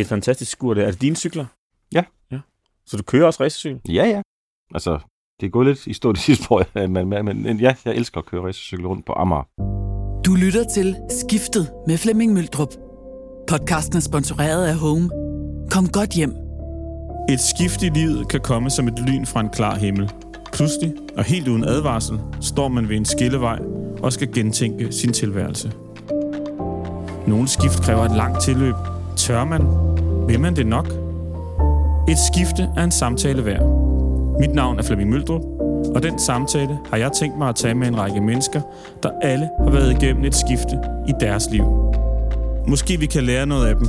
Det er et fantastisk skur. Det er det dine cykler? Ja. ja. Så du kører også racercykel? Ja, ja. Altså, det er gået lidt i stå det sidste år, men, men, men ja, jeg elsker at køre racercykel rundt på Amager. Du lytter til Skiftet med Flemming Møldrup. Podcasten er sponsoreret af Home. Kom godt hjem. Et skift i livet kan komme som et lyn fra en klar himmel. Pludselig, og helt uden advarsel, står man ved en skillevej og skal gentænke sin tilværelse. Nogle skift kræver et langt tilløb. Tør man? Vil man det nok? Et skifte er en samtale værd. Mit navn er Flemming Møldrup, og den samtale har jeg tænkt mig at tage med en række mennesker, der alle har været igennem et skifte i deres liv. Måske vi kan lære noget af dem,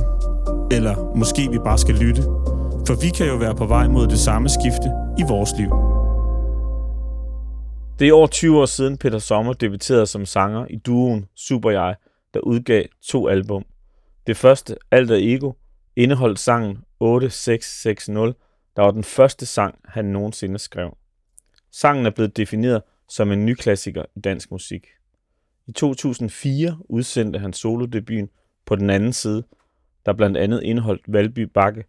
eller måske vi bare skal lytte, for vi kan jo være på vej mod det samme skifte i vores liv. Det er over 20 år siden Peter Sommer debuterede som sanger i duoen Super Jeg, der udgav to album. Det første, Alt er Ego, indeholdt sangen 8660, der var den første sang, han nogensinde skrev. Sangen er blevet defineret som en ny klassiker i dansk musik. I 2004 udsendte han solodebuten på den anden side, der blandt andet indeholdt Valby Bakke,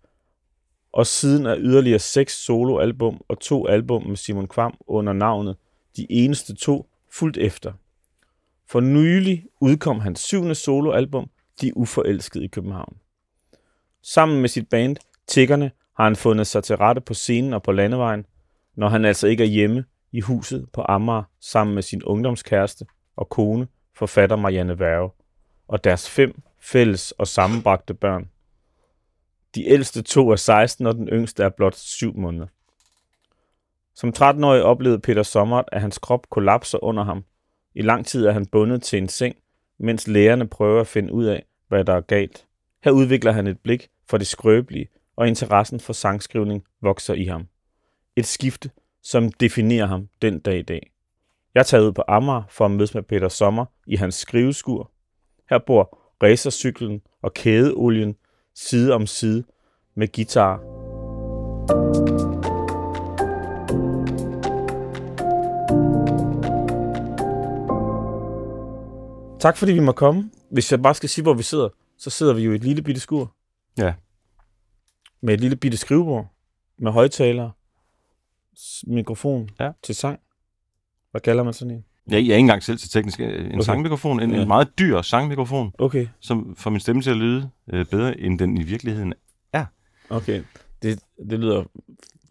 og siden er yderligere seks soloalbum og to album med Simon Kvam under navnet De Eneste To fuldt efter. For nylig udkom hans syvende soloalbum, De Uforelskede i København. Sammen med sit band, Tiggerne, har han fundet sig til rette på scenen og på landevejen, når han altså ikke er hjemme i huset på Amager sammen med sin ungdomskæreste og kone, forfatter Marianne Værge, og deres fem fælles og sammenbragte børn. De ældste to er 16, og den yngste er blot 7 måneder. Som 13-årig oplevede Peter Sommer, at hans krop kollapser under ham. I lang tid er han bundet til en seng, mens lægerne prøver at finde ud af, hvad der er galt. Her udvikler han et blik for det skrøbelige, og interessen for sangskrivning vokser i ham. Et skifte, som definerer ham den dag i dag. Jeg tager ud på Amager for at mødes med Peter Sommer i hans skriveskur. Her bor racercyklen og kædeolien side om side med guitar. Tak fordi vi må komme. Hvis jeg bare skal sige, hvor vi sidder, så sidder vi jo i et lille bitte skur. Ja. Med et lille bitte skrivebord. Med højtalere. Mikrofon Ja. til sang. Hvad kalder man sådan en? Jeg, jeg er ikke engang selv til teknisk. En Okay. sangmikrofon, en, Ja. en meget dyr sangmikrofon, Okay, som får min stemme til at lyde øh, bedre, end den i virkeligheden okay. Det, det, lyder,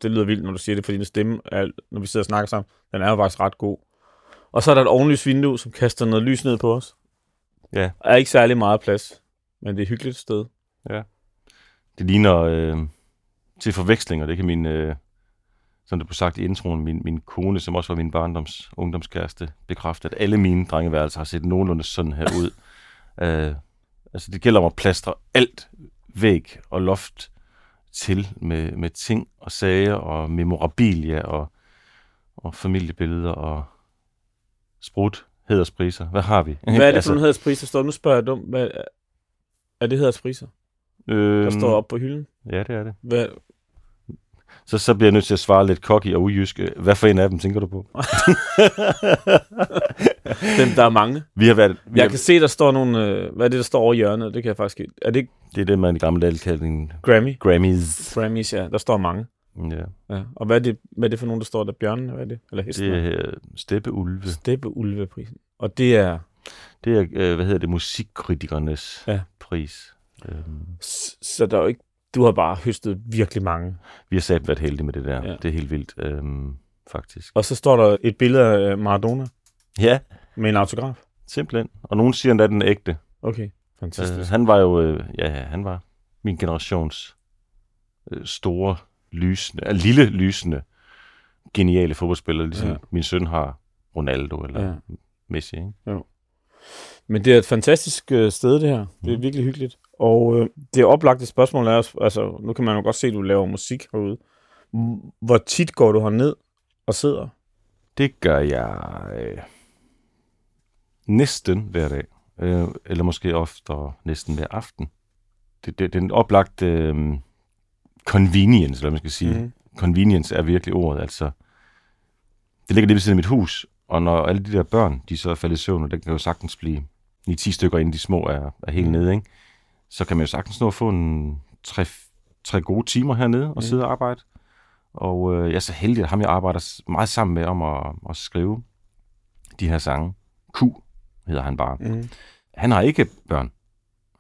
det lyder vildt, når du siger det, fordi din stemme, er, når vi sidder og snakker sammen, den er jo faktisk ret god. Og så er der et ovenlysvindue, som kaster noget lys ned på os. Ja. Der er ikke særlig meget plads, men det er et hyggeligt sted. Det ligner øh, til forvekslinger, det kan min, øh, som det blev sagt i introen, min, min kone, som også var min barndoms ungdomskæreste, bekræfte, at alle mine drengeværelser har set nogenlunde sådan her ud. øh, altså det gælder om at plastre alt væg og loft til med, med ting og sager og memorabilia og, og familiebilleder og sprut, hederspriser. Hvad har vi? Hvad er det for nogle hederspriser, der står? Nu spørger jeg dumt. Hvad, er det hederspriser, øh, der står op på hylden? Ja, det er det. Hvad, Så, så bliver jeg nødt til at svare lidt cocky og ujysk. Hvad for en af dem tænker du på? dem, der er mange. Vi har været... Vi Jeg har, kan se, der står nogle... Øh, hvad er det, der står over hjørnet? Det kan jeg faktisk ikke... Er det Det er det, man i gamle dage kaldte en Grammy? Grammys. Grammys, ja. Der står mange. Ja. Ja. Og hvad er, det, hvad er det for nogen, der står der? Bjørnen, hvad er det? Eller hesten? Det er øh, Steppeulve. Steppeulveprisen. Og det er... Det er, øh, hvad hedder det, musikkritikernes Ja. Pris. Øhm, Så der er jo ikke... Du har bare høstet virkelig mange. vi har sat været heldige med det der. Ja. Det er helt vildt, øhm, faktisk. Og så står der et billede af Maradona Ja, med en autograf. simpelthen. Og nogen siger endda, at den er ægte. Okay, Øh, fantastisk. han var jo, øh, ja, ja, han var min generations øh, store, lysende, øh, lille lysende, geniale fodboldspiller, ligesom Ja. min søn har Ronaldo eller Ja. Messi. Ikke? Men det er et fantastisk øh, sted, det her. Det er Mhm. virkelig hyggeligt. Og øh, det oplagte spørgsmål er, også- altså, nu kan man jo godt se, at du laver musik herude. Hvor tit går du herned og sidder? Det gør jeg øh, næsten hver dag. Øh, eller måske oftere næsten hver aften. Det, det, den oplagte øh, convenience, eller man skal sige. Mm. Convenience er virkelig ordet. Altså, det ligger lige ved siden af mit hus, og når alle de der børn, de så er faldet i søvn, og det kan jo sagtens blive 9-10 stykker, inden de små er, er helt Mhm. nede, ikke? så kan man jo sagtens nå at få en tre, tre gode timer hernede og Mm. sidde og arbejde. Og øh, jeg er så heldig, at ham jeg arbejder meget sammen med om at, at skrive de her sange. Q hedder han bare. Mm. Han har ikke børn.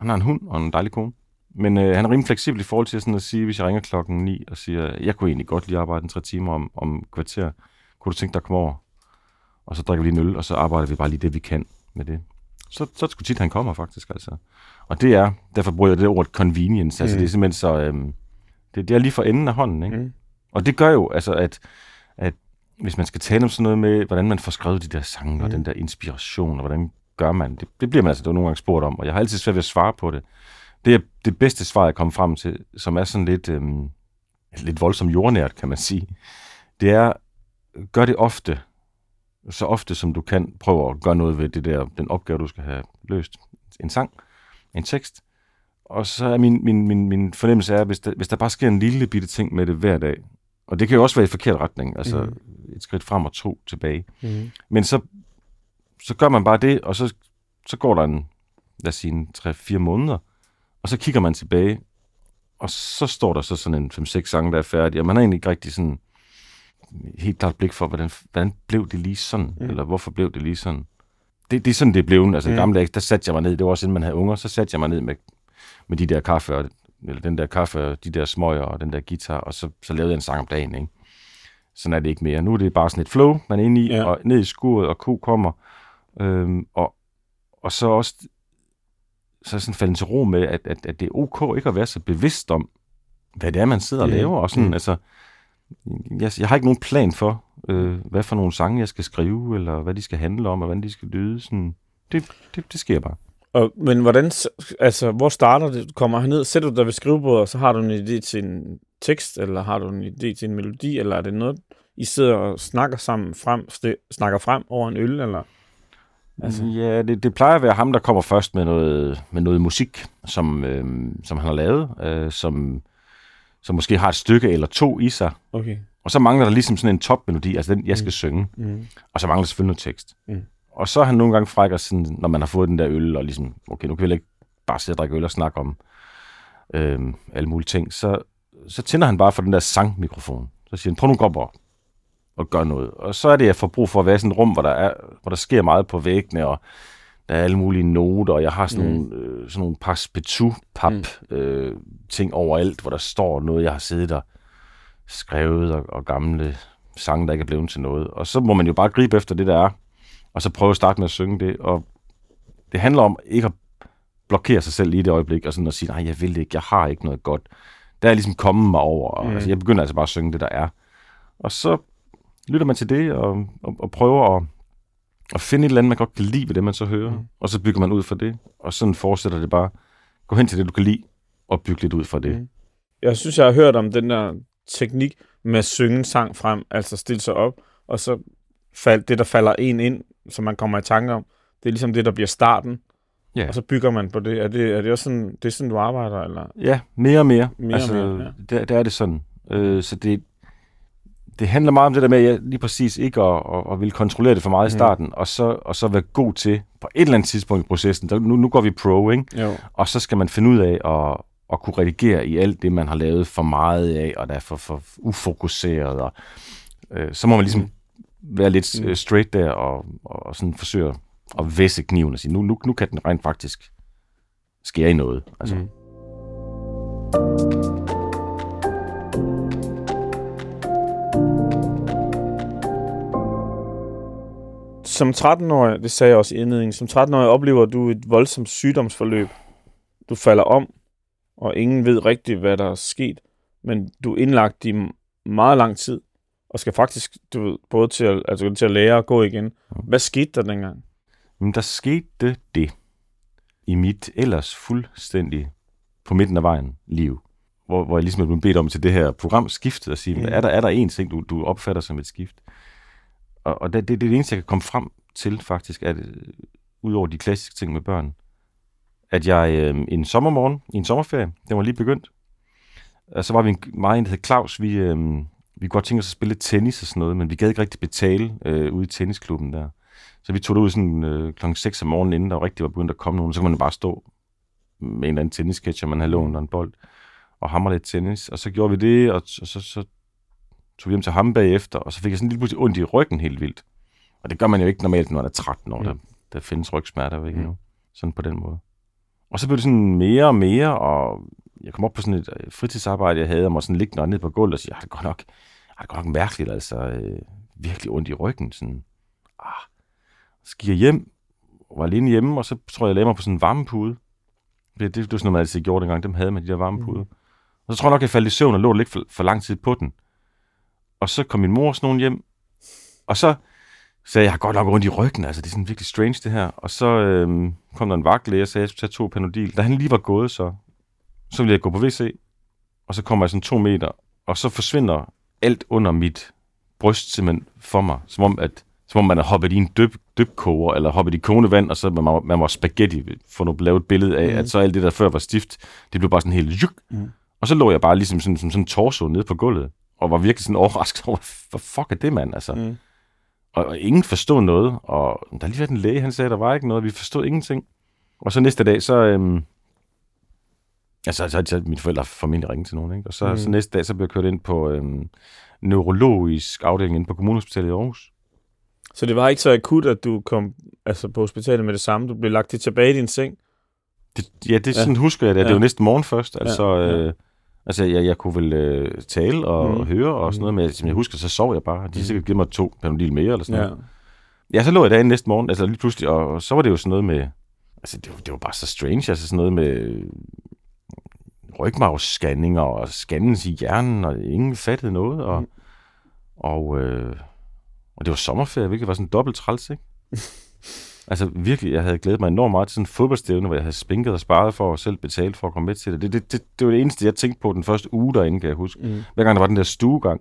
Han har en hund og en dejlig kone. Men øh, han er rimelig fleksibel i forhold til sådan at sige, hvis jeg ringer klokken 9 og siger, jeg kunne egentlig godt lige arbejde en tre timer om, om kvarter. Kunne du tænke dig at komme over? Og så drikker vi lige en øl, og så arbejder vi bare lige det, vi kan med det. Så, så er det sgu tit, han kommer faktisk. Altså. Og det er, derfor bruger jeg det ord convenience. Altså, Mm. det er simpelthen så, øhm, det, det er lige for enden af hånden. Ikke? Mm. Og det gør jo, altså, at, at hvis man skal tale om sådan noget med, hvordan man får skrevet de der sange, mm. og Mm. den der inspiration, og hvordan gør man, det, det bliver man altså nogle gange spurgt om, og jeg har altid svært ved at svare på det. Det er det bedste svar, jeg kommer frem til, som er sådan lidt, øhm, lidt voldsomt jordnært, kan man sige. Det er, gør det ofte, så ofte som du kan, prøve at gøre noget ved det der, den opgave, du skal have løst. En sang, en tekst. Og så er min, min, min, min fornemmelse er, hvis der, hvis der bare sker en lille bitte ting med det hver dag, og det kan jo også være i forkert retning, altså mm. et skridt frem og to tilbage. Mm. Men så, så gør man bare det, og så, så går der en, lad os sige, en 3-4 måneder, og så kigger man tilbage, og så står der så sådan en 5-6 sange, der er færdige, og man har egentlig ikke rigtig sådan helt klart blik for, hvordan, hvordan blev det lige sådan, Mm. eller hvorfor blev det lige sådan. Det, det er sådan, det blevet. Altså, Mm. gamle dage, der satte jeg mig ned, det var også inden man havde unger, så satte jeg mig ned med, med de der kaffe, og, eller den der kaffe, og de der smøger, og den der guitar, og så, så lavede jeg en sang om dagen, ikke? Sådan er det ikke mere. Nu er det bare sådan et flow, man er inde i, Ja. og ned i skuret, og ko kommer, øhm, og, og så også så sådan falde til ro med, at, at, at det er ok ikke at være så bevidst om, hvad det er, man sidder og laver. Og sådan, Mm. altså, jeg, jeg har ikke nogen plan for, øh, hvad for nogle sange, jeg skal skrive, eller hvad de skal handle om, og hvordan de skal lyde. Sådan, det, det, det sker bare. Og, men hvordan, altså, hvor starter det? Kommer herned, sætter du dig ved skrivebordet, og så har du en idé til en tekst, eller har du en idé til en melodi, eller er det noget, I sidder og snakker sammen frem, snakker frem over en øl, eller? Altså. Ja, det, det plejer at være ham, der kommer først med noget, med noget musik, som, øh, som han har lavet, øh, som, som måske har et stykke eller to i sig. Okay. Og så mangler der ligesom sådan en topmelodi, altså den, jeg skal Mm. synge. Mm. Og så mangler der selvfølgelig noget tekst. Mm. Og så er han nogle gange frækker, sådan, når man har fået den der øl, og ligesom, okay, nu kan vi ikke bare sidde og drikke øl og snakke om øhm, alle mulige ting. Så, så tænder han bare for den der sangmikrofon. Så siger han, prøv nu gå op og, og gøre noget. Og så er det, jeg får brug for at være i sådan et rum, hvor der, er, hvor der sker meget på væggene, og der er alle mulige noter, og jeg har sådan Mm. nogle, øh, sådan nogle passepartout-pap mm. øh, ting overalt, hvor der står noget, jeg har siddet og skrevet, og, og gamle sange, der ikke er blevet til noget. Og så må man jo bare gribe efter det, der er, og så prøve at starte med at synge det. Og det handler om ikke at blokere sig selv i det øjeblik, og sådan at sige, nej, jeg vil det ikke, jeg har ikke noget godt. Der er ligesom kommet mig over, og mm. altså, jeg begynder altså bare at synge det, der er. Og så lytter man til det, og, og, og prøver at, at finde et eller andet, man godt kan lide ved det, man så hører. Mm. Og så bygger man ud fra det, og sådan fortsætter det bare. Gå hen til det, du kan lide, og bygge lidt ud fra det. Mm. Jeg synes, jeg har hørt om den der teknik med at synge en sang frem, altså stille sig op, og så fald, det, der falder en ind, som man kommer i tanke om, det er ligesom det, der bliver starten, Ja. og så bygger man på det. Er det, er det også sådan, det er sådan, du arbejder, eller? Ja, mere og mere. Mere og altså, mere, ja. der, der er det sådan. Øh, så det, det handler meget om det der med, at jeg lige præcis ikke at, at, at ville kontrollere det for meget i Mhm. starten, og, så, og så være god til på et eller andet tidspunkt i processen, der, nu, nu går vi pro, ikke? Jo. og så skal man finde ud af at, at kunne redigere i alt det, man har lavet for meget af, og der er for, for ufokuseret, og øh, så må man ligesom være lidt Mm. mm. straight der, og, og sådan forsøge at væsse kniven og sige, nu, nu, nu kan den rent faktisk skære i noget. Altså, Mm. Som 13-årig, det sagde jeg også i indledningen, som 13-årig oplever du et voldsomt sygdomsforløb. Du falder om, og ingen ved rigtigt, hvad der er sket, men du er indlagt i meget lang tid, og skal faktisk du ved, både til at, altså, til at lære at gå igen. Hvad skete der dengang? Men der skete det i mit ellers fuldstændig på midten af vejen liv, hvor, hvor jeg ligesom er blevet bedt om til det her program skiftet og sige, Mm. er, der, er der en ting, du, du opfatter som et skift? Og, og det, det er det eneste, jeg kan komme frem til faktisk, at øh, udover de klassiske ting med børn, at jeg øh, en sommermorgen, i en sommerferie, den var lige begyndt, og så var vi en, mig en, der hed Claus, vi, øh, vi kunne godt tænke os at spille tennis og sådan noget, men vi gad ikke rigtig betale øh, ude i tennisklubben der. Så vi tog det ud sådan øh, klokken 6 om morgenen, inden der rigtig var begyndt at komme nogen. Så kan man bare stå med en eller anden tennisketcher, man har lånt og en bold, og hamre lidt tennis. Og så gjorde vi det, og, og så, så tog vi hjem til ham bagefter, og så fik jeg sådan lige pludselig ondt i ryggen helt vildt. Og det gør man jo ikke normalt, når man er 13 år. Mm. Der, der findes rygsmerter ikke mm. Sådan på den måde. Og så blev det sådan mere og mere, og jeg kom op på sådan et øh, fritidsarbejde, jeg havde, og måtte sådan ligge ned på gulvet og sige, det går nok, det er godt nok mærkeligt, altså øh, virkelig ondt i ryggen. Sådan, ah. Så gik jeg hjem, var alene hjemme, og så tror jeg, jeg lagde mig på sådan en varmepude. Det, det, det var sådan noget, man altid gjorde dengang, dem havde med de der varmepude. Mm. Og så tror jeg nok, jeg faldt i søvn og lå lidt for, for lang tid på den. Og så kom min mor og sådan nogen hjem, og så sagde jeg, jeg har godt nok rundt i ryggen, altså det er sådan virkelig strange det her. Og så øhm, kom der en vagtlæge og sagde, jeg skulle tage to panodil. Da han lige var gået, så, så ville jeg gå på WC, og så kommer jeg sådan to meter, og så forsvinder alt under mit bryst simpelthen for mig, som om, at, som om man er hoppet i en dyb, dybkoger, eller hoppet i kogende vand, og så man, man var spaghetti, for at lave et billede af, mm. at så alt det, der før var stift, det blev bare sådan helt juk. Mm. Og så lå jeg bare ligesom sådan, som sådan en torso nede på gulvet, og var virkelig sådan overrasket over, hvad fuck er det, mand? Altså, mm. og, og, ingen forstod noget, og der lige været en læge, han sagde, der var ikke noget, vi forstod ingenting. Og så næste dag, så, øhm, altså, så, så mine forældre formentlig ringet til nogen, ikke? og så, mm. så næste dag, så blev jeg kørt ind på øhm, neurologisk afdeling inde på Kommunhospitalet i Aarhus. Så det var ikke så akut, at du kom altså, på hospitalet med det samme? Du blev lagt tilbage i din seng? Det, ja, det ja. sådan husker jeg det. Ja. Det var næste morgen først. Altså, ja. Ja. Øh, altså jeg, jeg kunne vel øh, tale og mm. høre og sådan noget, men som jeg husker, så sov jeg bare. De har mm. sikkert givet mig to panodil mere eller sådan ja. noget. Ja, så lå jeg dagen næste morgen, altså lige pludselig, og så var det jo sådan noget med, altså det var, det var bare så strange, altså sådan noget med rygmavsscanninger og scannens i hjernen, og ingen fattede noget, og, mm. og, øh, og det var sommerferie, hvilket var sådan dobbelt træls, ikke? altså virkelig, jeg havde glædet mig enormt meget til sådan en fodboldstævne, hvor jeg havde spinket og sparet for at selv betale for at komme med til det. Det, det, det, det var det eneste, jeg tænkte på den første uge derinde, kan jeg huske. Mm. Hver gang der var den der stuegang,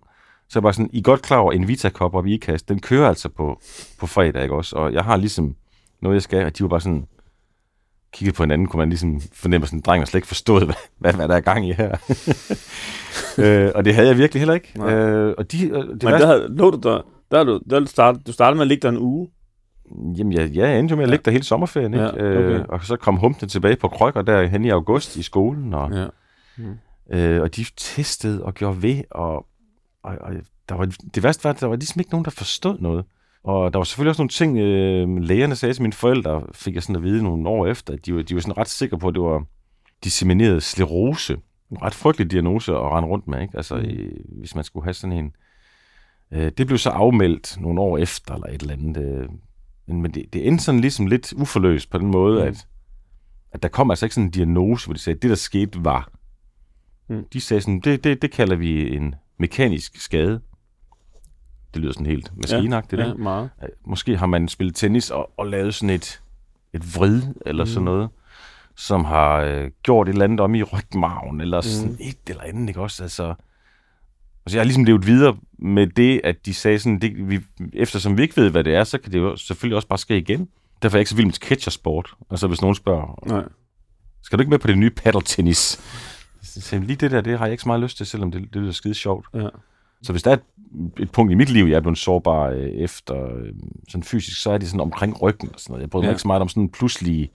så jeg var sådan, I er godt klar over, en Vita-kop op i IKAST, den kører altså på, på fredag, ikke også? Og jeg har ligesom noget, jeg skal, og de var bare sådan, kiggede på hinanden, kunne man ligesom fornemme, sådan, drengen slet ikke forstået, hvad, hvad, hvad der er gang i her. øh, og det havde jeg virkelig heller ikke. Øh, og de, det Men der, havde, lå du der, der, du, der start, du startede med at ligge der en uge? Jamen, jeg, jeg endte jo med at ligge der hele sommerferien, ikke? Ja, okay. øh, og så kom humpene tilbage på krykker der hen i august i skolen, og, ja. mm. øh, og de testede og gjorde ved, og, og, og der var, det værste var, at der var ligesom ikke nogen, der forstod noget. Og der var selvfølgelig også nogle ting, øh, lægerne sagde til mine forældre, fik jeg sådan at vide nogle år efter, at de, var, de var sådan ret sikre på, at det var dissemineret sklerose. En ret frygtelig diagnose at rende rundt med, ikke? Altså, mm. i, hvis man skulle have sådan en. Øh, det blev så afmeldt nogle år efter, eller et eller andet. Øh, men, men det, det endte sådan ligesom lidt uforløst på den måde, mm. at, at der kom altså ikke sådan en diagnose, hvor de sagde, at det, der skete, var. Mm. De sagde sådan, det, det, det kalder vi en mekanisk skade. Det lyder sådan helt maskinagtigt. Ja, ja, meget. Måske har man spillet tennis og, og lavet sådan et, et vrid eller mm. sådan noget, som har øh, gjort et eller andet om i rygmarven, eller mm. sådan et eller andet, ikke også? Altså, Altså, jeg har ligesom levet videre med det, at de sagde sådan, det, vi, eftersom vi ikke ved, hvad det er, så kan det jo selvfølgelig også bare ske igen. Derfor er jeg ikke så vild med catchersport. Altså, hvis nogen spørger, Nej. skal du ikke med på det nye paddle tennis? Så lige det der, det har jeg ikke så meget lyst til, selvom det, det lyder skide sjovt. Ja. Så hvis der er et, et punkt i mit liv, jeg er blevet sårbar øh, efter øh, sådan fysisk, så er det sådan omkring ryggen og sådan noget. Jeg bryder ja. mig ikke så meget om sådan pludselig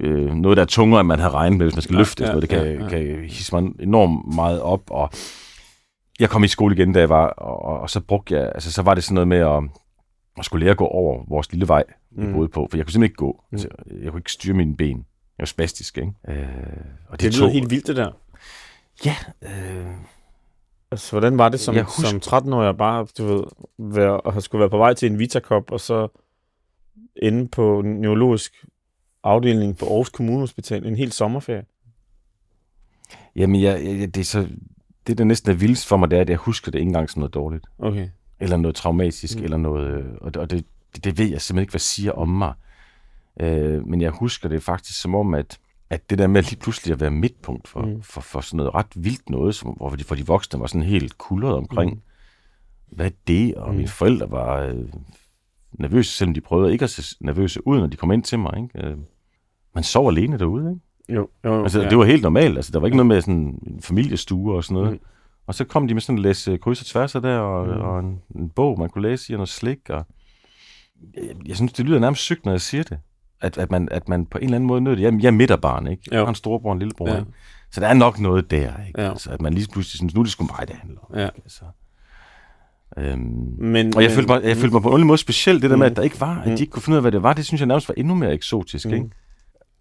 øh, noget, der er tungere, end man har regnet med, hvis man skal ja, løfte. Ja, det kan, ja, ja. kan hisse mig enormt meget op, og jeg kom i skole igen, da jeg var, og, og så brugte jeg, altså så var det sådan noget med at, at skulle lære at gå over vores lille vej, vi mm. boede på, for jeg kunne simpelthen ikke gå. Mm. Altså, jeg kunne ikke styre mine ben. Jeg var spastisk, ikke? Øh, og det, det lyder tog... helt vildt, det der. Ja. Øh... Altså, hvordan var det som, som 13-årig bare, du ved, være, at skulle være på vej til en Vitakop, og så inde på en neurologisk afdeling på Aarhus Kommunehospital en helt sommerferie? Jamen, jeg, jeg, det er så det, der næsten er vildest for mig, det er, at jeg husker det ikke engang som noget dårligt. Okay. Eller noget traumatisk, mm. eller noget... Øh, og, det, og det, det, det ved jeg simpelthen ikke, hvad siger om mig. Øh, men jeg husker det faktisk som om, at, at det der med lige pludselig at være midtpunkt for, mm. for, for sådan noget ret vildt noget, som, hvor de, for de voksne var sådan helt kulret omkring, mm. hvad er det? Og mm. mine forældre var øh, nervøse, selvom de prøvede ikke at se nervøse ud, når de kom ind til mig. Ikke? Øh, man sov alene derude, ikke? Jo, jo, jo altså, ja. det var helt normalt. Altså, der var ikke noget med sådan en familiestue og sådan noget. Mm. Og så kom de med sådan en læse kryds og tværs der, og, mm. og en, en, bog, man kunne læse i, og noget slik. Og jeg, jeg synes, det lyder nærmest sygt, når jeg siger det. At, at, man, at man på en eller anden måde nødt Jeg, jeg er midterbarn, ikke? Jeg har en storebror og en lillebror, ja. ikke? så der er nok noget der, ikke? Ja. Altså, at man lige pludselig synes, nu er det sgu mig, det handler om. Ja. Ikke? Altså, øhm, Men, og jeg, men, følte mig, jeg følte mig på en måde specielt, det der med, Mm. at der ikke var, at Mm. de ikke kunne finde ud af, hvad det var, det synes jeg nærmest var endnu mere eksotisk, Mm. ikke?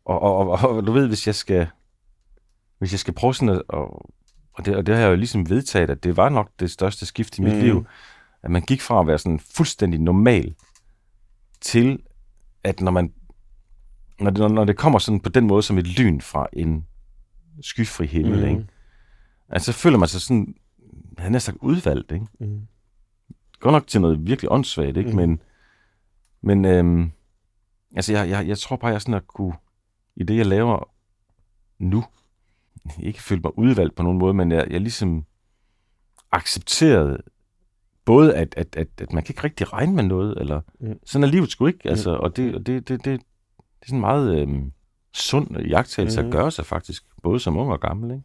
Og, og, og, og, du ved, hvis jeg skal, hvis jeg skal prøve sådan at, og, og, det, og det har jeg jo ligesom vedtaget, at det var nok det største skift i mit Mm. liv, at man gik fra at være sådan fuldstændig normal, til at når man, når det, når det kommer sådan på den måde som et lyn fra en skyfri himmel, Mm. ikke? Altså, så føler man sig sådan, han er sagt udvalgt, ikke? Mm. Godt nok til noget virkelig åndssvagt, ikke? Mhm. Men, men øhm, altså, jeg, jeg, jeg tror bare, jeg sådan at kunne, i det, jeg laver nu, ikke føle mig udvalgt på nogen måde, men jeg, jeg ligesom accepterede både, at, at, at, at man kan ikke rigtig regne med noget, eller Mm. sådan er livet sgu ikke, altså, og det, og det, det, det, det er sådan meget øhm, sund jagttagelse Mhm. at gøre sig faktisk, både som ung og gammel, ikke?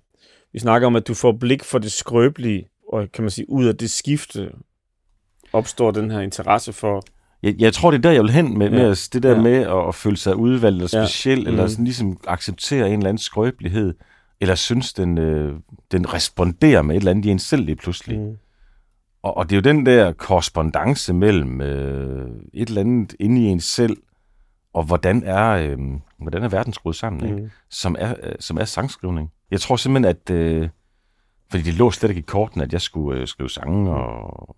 Vi snakker om, at du får blik for det skrøbelige, og kan man sige, ud af det skifte opstår den her interesse for... Jeg, jeg tror, det er der, jeg vil hen med, Ja. med at- det der Ja. med at, at føle sig udvalgt eller Ja. speciel, ja. eller Mhm. sådan ligesom acceptere en eller anden skrøbelighed, eller synes, den, øh, den responderer med et eller andet i en selv lige pludselig. Mm. Mm. Og, og det er jo den der korrespondence mellem øh, et eller andet inde i en selv, og hvordan er, øh, hvordan er verden skruet sammen, ikke? Mm. Som, er, øh, som er sangskrivning. Jeg tror simpelthen, at... Øh, fordi det lå slet ikke i korten, at jeg skulle øh, skrive sange, og,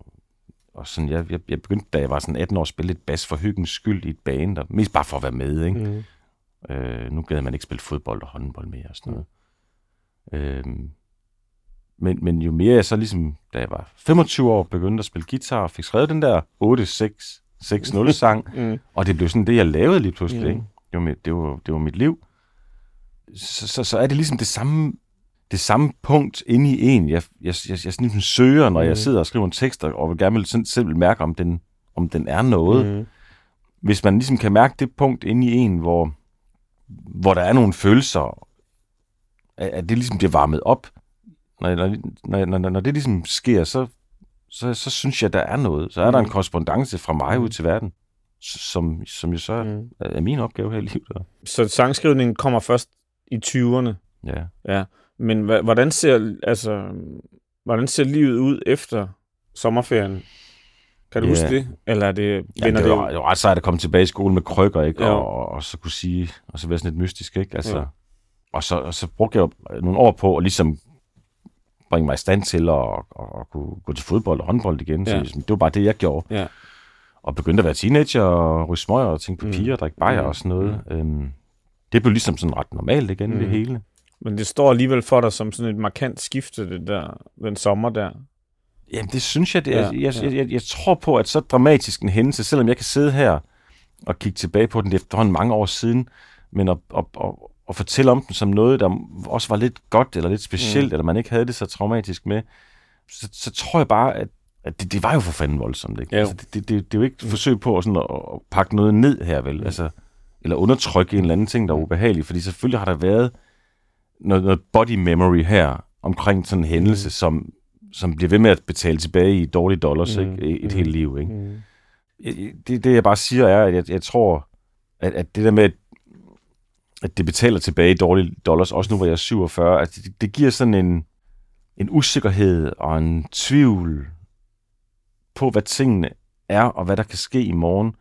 og sådan, jeg, jeg, jeg begyndte, da jeg var sådan 18 år, at spille lidt bas for hyggens skyld i et band, og mest bare for at være med, ikke? Mm. Øh, nu gad man ikke spille fodbold og håndbold mere og sådan noget. Øhm, men, men jo mere jeg så ligesom, da jeg var 25 år, begyndte at spille guitar og fik skrevet den der 8-6-6-0 sang, Mm. og det blev sådan det, jeg lavede lige pludselig. Mm. Ikke? Det, var mit, det, var, det var mit liv. Så, så, så er det ligesom det samme, det samme punkt inde i en, jeg, jeg, jeg, jeg sådan ligesom søger, når Mm. jeg sidder og skriver en tekst, og- vil gerne vil sådan, selv mærke, om den, om den er noget. Mm. Hvis man ligesom kan mærke det punkt inde i en, hvor, hvor der er nogle følelser, at, at det ligesom bliver varmet op, når, når, når, når, når det ligesom sker, så, så, så synes jeg, der er noget. Så er der en Mm. korrespondence fra mig Mm. ud til verden, som, som jo så Mm. er min opgave her i livet. Så sangskrivningen kommer først i 20'erne. Ja. Ja. Men hvordan ser, altså, hvordan ser livet ud efter sommerferien? Kan du Ja. huske det? Eller er det, Ja, det, det, var, det var ret sejt at komme tilbage i skole med krykker, ikke? Ja. Og, og, og, så kunne sige, og så være sådan lidt mystisk, ikke? Altså, Ja. og, så, og så brugte jeg nogle år på at ligesom bringe mig i stand til at, at, at kunne gå til fodbold og håndbold igen. Så Ja. ligesom, det var bare det, jeg gjorde. Ja. Og begyndte at være teenager og ryge smøger og tænke på Mm. piger og drikke bajer Mm. og sådan noget. Øhm, det blev ligesom sådan ret normalt igen, Mm. det hele. Men det står alligevel for dig som sådan et markant skifte, det der, den sommer der. Jamen, det synes jeg, det. Ja, Ja, jeg, ja. jeg, jeg, jeg tror på, at så dramatisk en hændelse, selvom jeg kan sidde her og kigge tilbage på den, det er efterhånden mange år siden, men at, at, at, at fortælle om den som noget, der også var lidt godt, eller lidt specielt, Mm. mm. eller man ikke havde det så traumatisk med, så, så tror jeg bare, at, at det, det var jo for fanden voldsomt. Ikke? Ja. Altså, det, det, det, det er jo ikke et forsøg på at, sådan at, at pakke noget ned her, vel? Mm. Altså, eller undertrykke en eller anden ting, der er ubehagelig, fordi selvfølgelig har der været noget, noget body memory her, omkring sådan en hændelse, Mm. som, som bliver ved med at betale tilbage i dårlige dollars Mm. ikke? et Mm. helt liv. Ikke? Mm. Det, det, jeg bare siger, er, at jeg, jeg tror, at, at det der med, at, at det betaler tilbage i dårlige dollars, også nu hvor jeg er 47, at det, det giver sådan en, en usikkerhed og en tvivl på, hvad tingene er, og hvad der kan ske i morgen,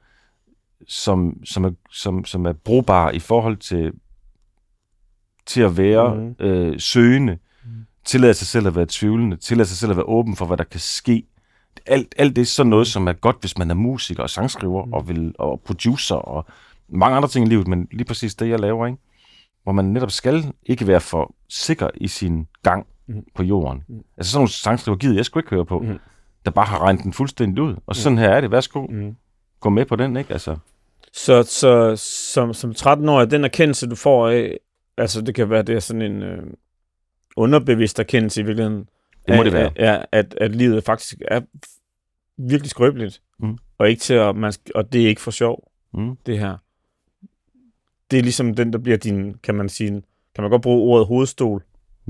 som, som, er, som, som er brugbar i forhold til, til at være Mhm. mm. øh, søgende, Mhm. mm. tillade sig selv at være tvivlende, tillade sig selv at være åben for, hvad der kan ske. Alt, alt det er sådan noget, som er godt, hvis man er musiker og sangskriver Mhm. mm. og, vil, og producer og mange andre ting i livet, men lige præcis det, jeg laver, ikke? hvor man netop skal ikke være for sikker i sin gang Mhm. mm. på jorden. Mhm. Mm. Altså sådan nogle sangskriver gider jeg sgu ikke høre på, Mhm. mm. der bare har regnet den fuldstændig ud. Og sådan her er det. Værsgo, Mm. gå med på den, ikke? Altså, Så, så som, som 13-årig, den erkendelse, du får af, altså det kan være, det er sådan en øh, underbevidst erkendelse i virkeligheden. Det må af- det være. af- af- at, at livet faktisk er virkelig skrøbeligt. Mm. Og, ikke til at, man, og det er ikke for sjov, mm. det her. Det er ligesom den, der bliver din, kan man sige, kan man godt bruge ordet hovedstol,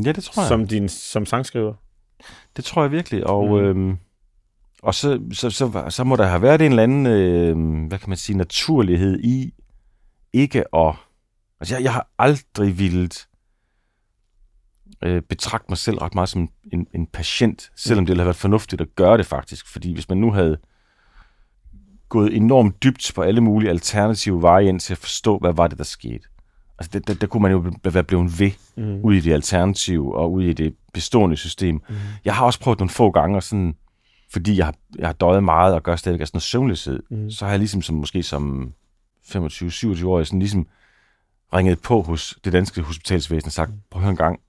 Ja, det tror jeg. som din som sangskriver. Det tror jeg virkelig. Og, Mm. øhm, og så, så, så, så må der have været en eller anden, øh, hvad kan man sige, naturlighed i ikke at... Altså, jeg, jeg har aldrig villet øh, betragte mig selv ret meget som en, en patient, selvom det ville have været fornuftigt at gøre det faktisk. Fordi hvis man nu havde gået enormt dybt på alle mulige alternative veje ind til at forstå, hvad var det, der skete. Altså, det, der, der kunne man jo være blevet ved mm. ud i det alternative og ud i det bestående system. Mm. Jeg har også prøvet nogle få gange, sådan, fordi jeg har, jeg har døjet meget og gør stadig af sådan noget søvnløshed, mm. så har jeg ligesom som, måske som 25-27 år, sådan ligesom ringet på hos det danske hospitalsvæsen og sagt, prøv at høre en gang,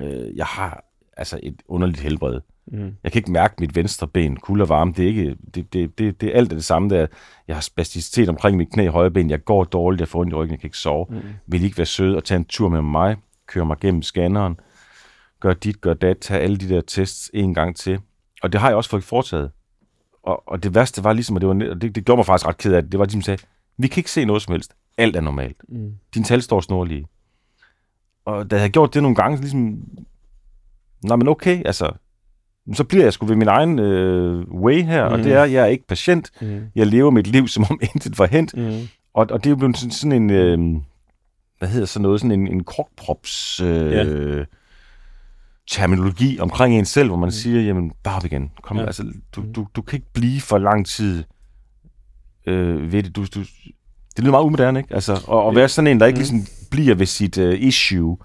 øh, jeg har altså et underligt helbred. Mm. Jeg kan ikke mærke mit venstre ben, kulde og varme. Det er, ikke, det, det, det, det er alt det samme der. Jeg har spasticitet omkring mit knæ og højre ben. Jeg går dårligt, jeg får ondt i ryggen, jeg kan ikke sove. Mm. Vil I ikke være sød og tage en tur med mig? Køre mig gennem scanneren? Gør dit, gør dat, tage alle de der tests en gang til. Og det har jeg også fået foretaget. Og, og det værste var ligesom, at det, var, det, det gjorde mig faktisk ret ked af det, det var ligesom at sige, vi kan ikke se noget som helst. Alt er normalt. Mm. Din tal står snorlige. Og da jeg havde gjort det nogle gange, så ligesom, nej, men okay, altså, så bliver jeg sgu ved min egen øh, way her, mm. og det er, jeg er ikke patient. Mm. Jeg lever mit liv, som om intet var hent. Mm. Og, og det er jo blevet sådan, sådan en, øh, hvad hedder sådan noget, sådan en, en krokprops øh, yeah. terminologi omkring en selv, hvor man mm. siger, jamen, bare op igen. Kom, ja. altså, du, mm. du, du kan ikke blive for lang tid øh, ved det. Du, du, det lyder meget umoderne, ikke? Altså, at, at være sådan en, der ikke mm. ligesom bliver ved sit uh, issue.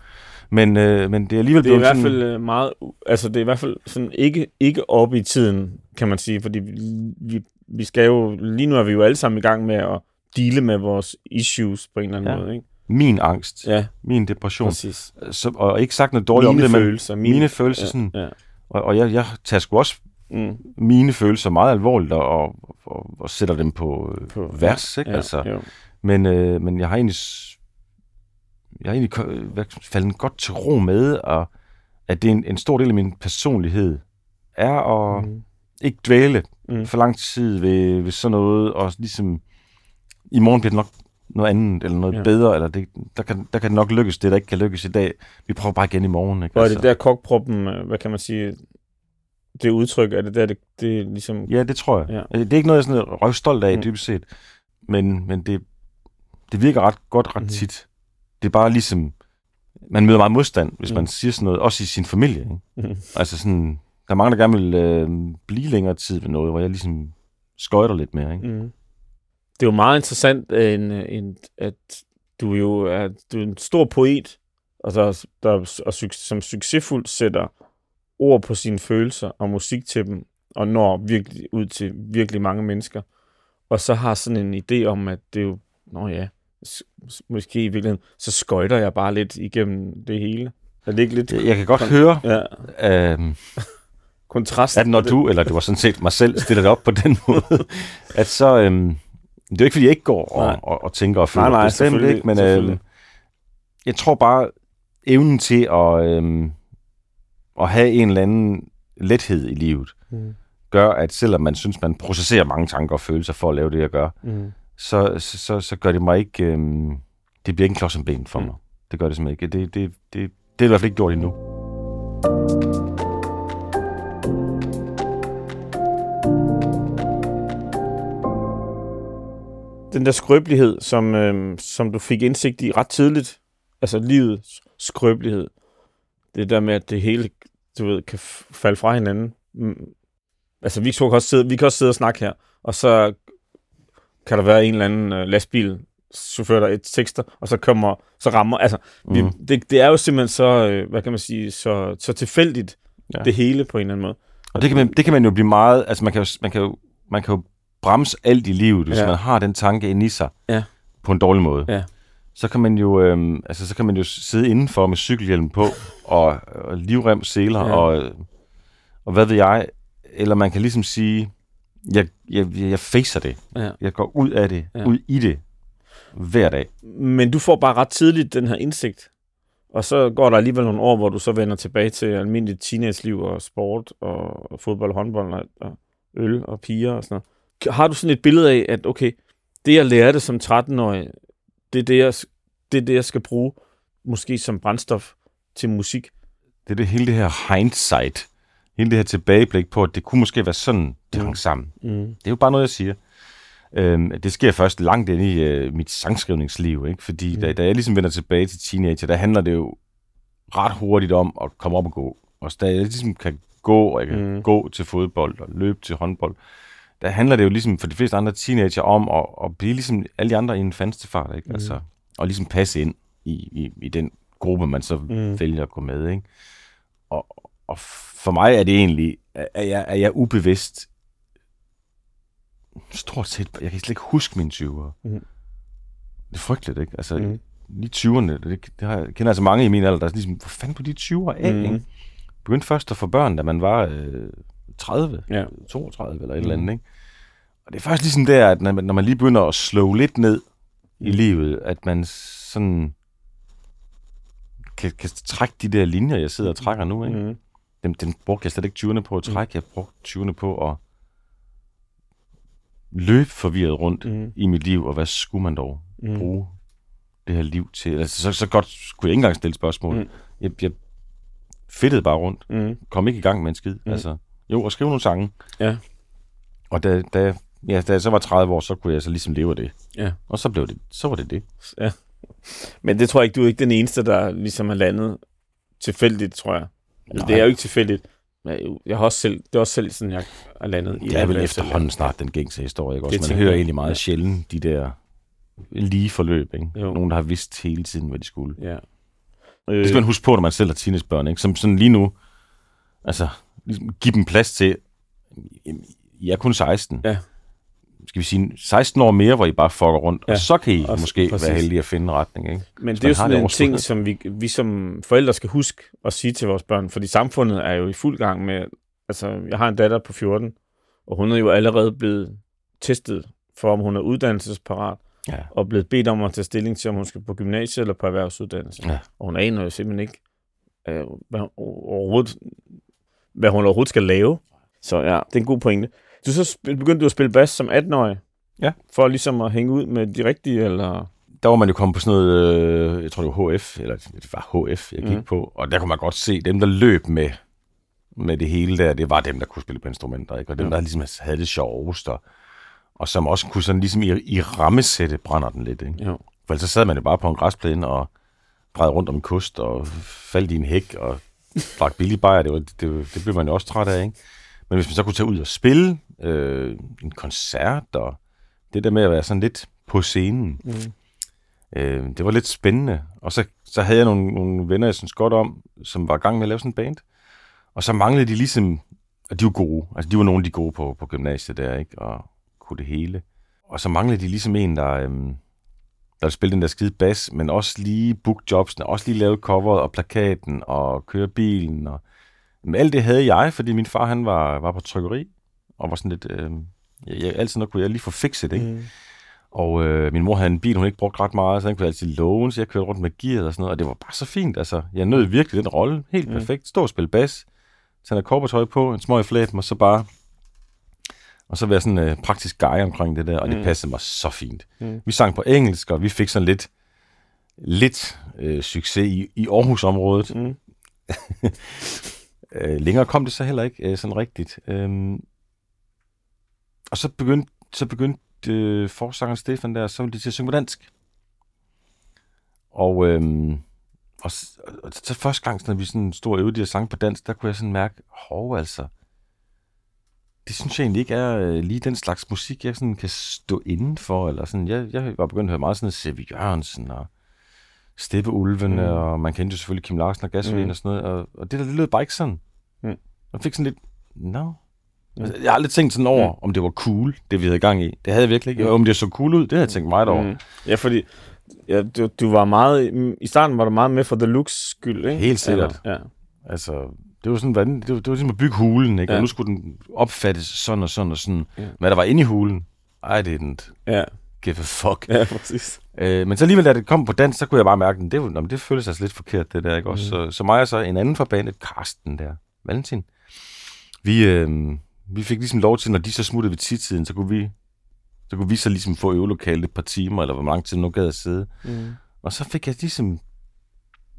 Men, øh, men det er alligevel det er i hvert fald sådan... meget, altså det er i hvert fald sådan ikke, ikke oppe i tiden, kan man sige, fordi vi, vi, vi skal jo, lige nu er vi jo alle sammen i gang med at dele med vores issues på en eller anden ja. måde, ikke? Min angst, ja. min depression, Præcis. Så, og ikke sagt noget dårligt mine om det, følelser, men mine, mine følelser, ja, sådan, ja. og, og jeg, jeg tager sgu også mm. mine følelser meget alvorligt, og, og, og, og sætter dem på, på vers, ikke? Ja, altså, men, øh, men jeg har egentlig jeg har egentlig faldet godt til ro med, og at det er en, en stor del af min personlighed, er at mm. ikke dvæle mm. for lang tid ved, ved sådan noget, og ligesom, i morgen bliver det nok noget andet, eller noget ja. bedre, eller det, der, kan, der kan det nok lykkes, det der ikke kan lykkes i dag. Vi prøver bare igen i morgen. Ikke? Og er det altså. der kokproppen, øh, hvad kan man sige, det udtryk, er det der, det, det er ligesom... Ja, det tror jeg. Ja. Det er ikke noget, jeg er sådan røvstolt af, mm. dybest set, men, men det, det virker ret godt ret mm. tit det er bare ligesom, man møder meget modstand, hvis mm. man siger sådan noget, også i sin familie. Ikke? Mm. Altså sådan, der er mange, der gerne vil øh, blive længere tid ved noget, hvor jeg ligesom skøjter lidt mere. Ikke? Mm. Det er jo meget interessant, en, en, at du jo er, du er en stor poet, og der, der og som succesfuldt sætter ord på sine følelser og musik til dem, og når virkelig ud til virkelig mange mennesker. Og så har sådan en idé om, at det er jo, nå ja, måske i virkeligheden, så skøjter jeg bare lidt igennem det hele. Er det ikke lidt... Jeg kan godt kon- høre, ja. øhm, kontrast. At når du, eller det var sådan set mig selv, stiller det op på den måde, at så... Øhm, det er jo ikke, fordi jeg ikke går og, og, og tænker og føler nej, nej, bestemt ikke, men øhm, jeg tror bare, evnen til at, øhm, at have en eller anden lethed i livet, mm. gør, at selvom man synes, man processerer mange tanker og følelser for at lave det, jeg gør, mm så, så, så gør det mig ikke... Øhm, det bliver ikke en klods om ben for mm. mig. Det gør det simpelthen ikke. Det, det, det, det er i hvert fald ikke gjort endnu. Den der skrøbelighed, som, øhm, som du fik indsigt i ret tidligt, altså livets skrøbelighed, det der med, at det hele du ved, kan falde fra hinanden. Mm. Altså, vi kan, også sidde, vi kan også sidde og snakke her, og så kan der være en eller anden øh, lastbil, chauffør, der et tekster, og så kommer, så rammer, altså, mm. vi, det, det er jo simpelthen så, øh, hvad kan man sige, så, så tilfældigt, ja. det hele på en eller anden måde. Og det kan, man, det kan man jo blive meget, altså man kan jo, man kan jo, man kan jo bremse alt i livet, hvis ja. man har den tanke ind i sig, ja. på en dårlig måde. Ja. Så kan man jo, øh, altså så kan man jo sidde indenfor med cykelhjelm på, og, og livrem, seler, ja. og, og hvad ved jeg, eller man kan ligesom sige, jeg, jeg, jeg facer det. Ja. Jeg går ud af det, ja. ud i det, hver dag. Men du får bare ret tidligt den her indsigt. Og så går der alligevel nogle år, hvor du så vender tilbage til almindeligt teenage-liv og sport og fodbold, håndbold og øl og piger og sådan noget. Har du sådan et billede af, at okay, det jeg lærte som 13-årig, det er det, jeg, det er det, jeg skal bruge måske som brændstof til musik? Det er det hele det her hindsight hele det her tilbageblik på, at det kunne måske være sådan, det mm. hang sammen. Mm. Det er jo bare noget, jeg siger. Øhm, det sker først langt ind i øh, mit sangskrivningsliv, ikke? fordi mm. da, da jeg ligesom vender tilbage til teenager, der handler det jo ret hurtigt om at komme op og gå. Og da jeg ligesom kan gå, og jeg kan mm. gå til fodbold og løbe til håndbold, der handler det jo ligesom for de fleste andre teenager om at, at blive ligesom alle de andre i en fast ikke? Mm. Altså, og ligesom passe ind i, i, i den gruppe, man så mm. vælger at gå med, ikke? Og, og for mig er det egentlig, at jeg, er jeg ubevidst stort set, jeg kan slet ikke huske mine 20'ere. Mm. Det er frygteligt, ikke? Altså, mm. lige 20'erne, det, det har, jeg kender altså mange i min alder, der er ligesom, hvor fanden på de 20'ere af, mm. ikke? Begyndte først at få børn, da man var øh, 30, ja. 32 eller et mm. eller andet, ikke? Og det er først ligesom der, at når man, når man lige begynder at slå lidt ned mm. i livet, at man sådan kan, kan trække de der linjer, jeg sidder og trækker nu, ikke? Mm. Dem, dem brugte jeg slet ikke 20'erne på at mm. trække, mm. jeg brugte 20'erne på at løbe forvirret rundt mm. i mit liv, og hvad skulle man dog mm. bruge det her liv til? Altså, så, så godt skulle jeg ikke engang stille spørgsmål. Mm. Jeg, jeg fedtede bare rundt. Mm. Kom ikke i gang med en skid. Mm. Altså, jo, og skrive nogle sange. Ja. Og da, da, ja, da jeg så var 30 år, så kunne jeg så ligesom leve af det. Ja. Og så blev det, så var det det. Ja. Men det tror jeg ikke, du er ikke den eneste, der ligesom har landet tilfældigt, tror jeg. Nej. Det er jo ikke tilfældigt. Jeg har også selv, det er også selv sådan, jeg er landet i. Det er vel efterhånden snart den gængse historie, ikke? Også, man hører egentlig meget ja. sjældent de der lige forløb, ikke? Jo. Nogen, der har vidst hele tiden, hvad de skulle. Ja. Øh. Det skal man huske på, når man selv har teenagebørn, ikke? Som sådan lige nu, altså, ligesom, give dem plads til, jeg er kun 16. Ja skal vi sige, 16 år mere, hvor I bare fucker rundt, ja, og så kan I også, måske præcis. være heldige at finde retning. Ikke? Men det er jo sådan en ting, som vi, vi som forældre skal huske at sige til vores børn, fordi samfundet er jo i fuld gang med, altså jeg har en datter på 14, og hun er jo allerede blevet testet for, om hun er uddannelsesparat, ja. og blevet bedt om at tage stilling til, om hun skal på gymnasiet eller på erhvervsuddannelse. Ja. Og hun aner jo simpelthen ikke, øh, hvad, overhovedet, hvad hun overhovedet skal lave. Så ja, det er en god pointe. Du så begyndte du at spille bas som 18-årig? Ja. For ligesom at hænge ud med de rigtige, eller? Der var man jo kommet på sådan noget, øh, jeg tror det var HF, eller det var HF, jeg gik mm. på, og der kunne man godt se, dem der løb med, med det hele der, det var dem, der kunne spille på instrumenter, ikke? og dem, ja. der ligesom havde det sjovest, og, og som også kunne sådan ligesom i, i rammesætte brænder den lidt. Ikke? Jo. For ellers så sad man jo bare på en græsplæne og drejede rundt om en kust og faldt i en hæk og drak billig bajer. Det, var, det, det blev man jo også træt af, ikke? Men hvis man så kunne tage ud og spille øh, en koncert, og det der med at være sådan lidt på scenen, mm. øh, det var lidt spændende. Og så, så havde jeg nogle, nogle venner, jeg synes godt om, som var i gang med at lave sådan en band. Og så manglede de ligesom, at de var gode. Altså, de var nogle af de gode på, på gymnasiet der, ikke? Og kunne det hele. Og så manglede de ligesom en, der, øhm, der spillede den der skide bas, men også lige book jobsene, også lige lave coveret og plakaten og køre bilen og men alt det havde jeg, fordi min far han var, var på trykkeri, og var sådan lidt... Øh, jeg, jeg, altid nok kunne jeg lige få fikset, ikke? Mm. Og øh, min mor havde en bil, hun ikke brugt ret meget, så han kunne altid låne, så jeg kørte rundt med gear og sådan noget, og det var bare så fint, altså. Jeg nød virkelig den rolle, helt mm. perfekt. Stå og spille bas, tage noget korpertøj på, en smøg flæt, og så bare... Og så være sådan en øh, praktisk guy omkring det der, og mm. det passede mig så fint. Mm. Vi sang på engelsk, og vi fik sådan lidt, lidt øh, succes i, i Aarhus-området. Mm. Øh, længere kom det så heller ikke øh, sådan rigtigt. Øhm, og så begyndte, så begyndte øh, forsangeren Stefan der, så ville de til at synge på dansk. Og, øhm, og, og så første gang, når vi sådan stod og øvede de her sange på dansk, der kunne jeg sådan mærke, hov altså, det synes jeg egentlig ikke er øh, lige den slags musik, jeg sådan kan stå inden for. Eller sådan. Jeg, jeg var begyndt at høre meget sådan C.V. Jørgensen og Steppeulvene, mm. og man kendte jo selvfølgelig Kim Larsen og Gasvin mm. og sådan noget, og, og det der, det lød bare ikke sådan. Mm. Jeg fik sådan lidt, no. Altså, jeg har aldrig tænkt sådan over, mm. om det var cool, det vi havde gang i. Det havde jeg virkelig ikke. Mm. Om det så cool ud, det havde jeg tænkt meget over. Mm. Ja, fordi ja, du, du var meget, i starten var du meget med for the looks skyld, ikke? Helt sikkert. Ja. Altså, det var sådan, det var, det var ligesom at bygge hulen, ikke? Ja. Og nu skulle den opfattes sådan og sådan og sådan. Ja. Hvad der var inde i hulen, I didn't. Ja give a fuck. Ja, præcis. Øh, men så alligevel, da det kom på dans, så kunne jeg bare mærke, at det, det, det føltes altså lidt forkert, det der, ikke også? Mm. Så, så mig og så en anden fra bandet, Karsten der, Valentin, vi, øh, vi fik ligesom lov til, når de så smuttede ved tidtiden, så kunne vi så kunne vi så ligesom få øvelokalet et par timer, eller hvor lang tid nu gad at sidde. Mm. Og så fik jeg ligesom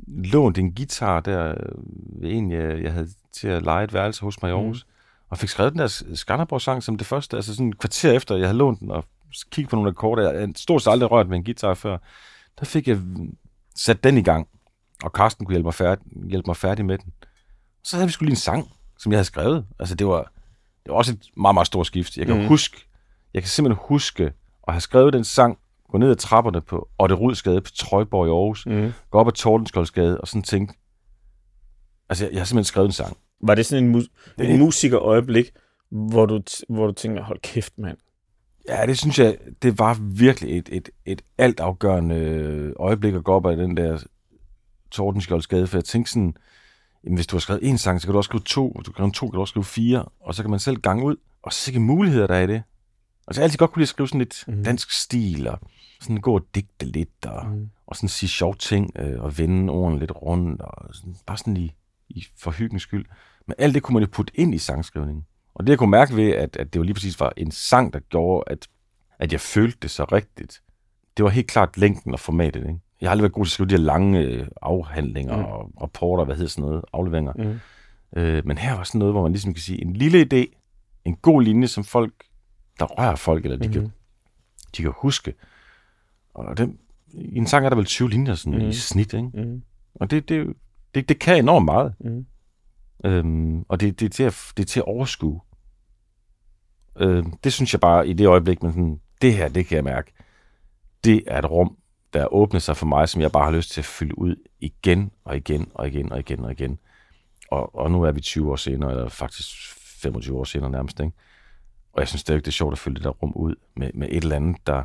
lånt en guitar der, ved en, jeg, jeg havde til at lege et værelse hos mig i Aarhus, mm. og fik skrevet den der Skanderborg-sang som det første, altså sådan et kvarter efter, jeg havde lånt den, og kigge på nogle akkorder. Jeg stort set aldrig rørt med en guitar før. Der fik jeg sat den i gang. og Carsten kunne hjælpe mig, færdig, hjælpe mig færdig med den. Så havde vi skulle lige en sang, som jeg havde skrevet. Altså, det var, det var også et meget, meget stort skift. Jeg kan mm. huske, jeg kan simpelthen huske at have skrevet den sang, gå ned ad trapperne på Otte Rudsgade på Trøjborg i Aarhus, Mm. gå op ad Tordenskjoldsgade og sådan tænke, altså jeg, jeg har simpelthen skrevet en sang. Var det sådan en, mus- Det- en musikerøjeblik, hvor du, hvor du tænker, hold kæft, mand. Ja, det synes jeg, det var virkelig et, et, et altafgørende øjeblik at gå op ad den der Tordenskjoldsgade, for jeg tænkte sådan, jamen, hvis du har skrevet en sang, så kan du også skrive to, du kan skrive to, kan du også skrive fire, og så kan man selv gange ud, og sikke muligheder der er i det. Altså jeg har altid godt kunne lide at skrive sådan lidt Mhm. mm. dansk stil, og sådan gå og digte lidt, og, Mm. og sådan sige sjove ting, øh, og vende ordene lidt rundt, og sådan, bare sådan i, i for hyggens skyld. Men alt det kunne man jo putte ind i sangskrivningen. Og det jeg kunne mærke ved, at, at det jo lige præcis var en sang, der gjorde, at, at jeg følte det så rigtigt, det var helt klart længden og formatet. Ikke? Jeg har aldrig været god til at skrive de her lange øh, afhandlinger Mm. og rapporter, hvad hedder sådan noget, afleveringer. Mm. Øh, men her var sådan noget, hvor man ligesom kan sige, en lille idé, en god linje, som folk, der rører folk, eller de, mm. Kan, de kan huske. Og den, i en sang er der vel 20 linjer sådan Mhm. mm. i snit, ikke? Mm. Og det, det, det, det kan enormt meget. Mm. Øhm, og det, det, er til at, det er til at overskue. Øhm, det synes jeg bare i det øjeblik, men sådan, det her, det kan jeg mærke. Det er et rum, der åbner sig for mig, som jeg bare har lyst til at fylde ud igen og igen og igen og igen og igen. Og, og nu er vi 20 år senere, eller faktisk 25 år senere nærmest, ikke? Og jeg synes stadigvæk, det er sjovt at fylde det der rum ud med, med et eller andet, der...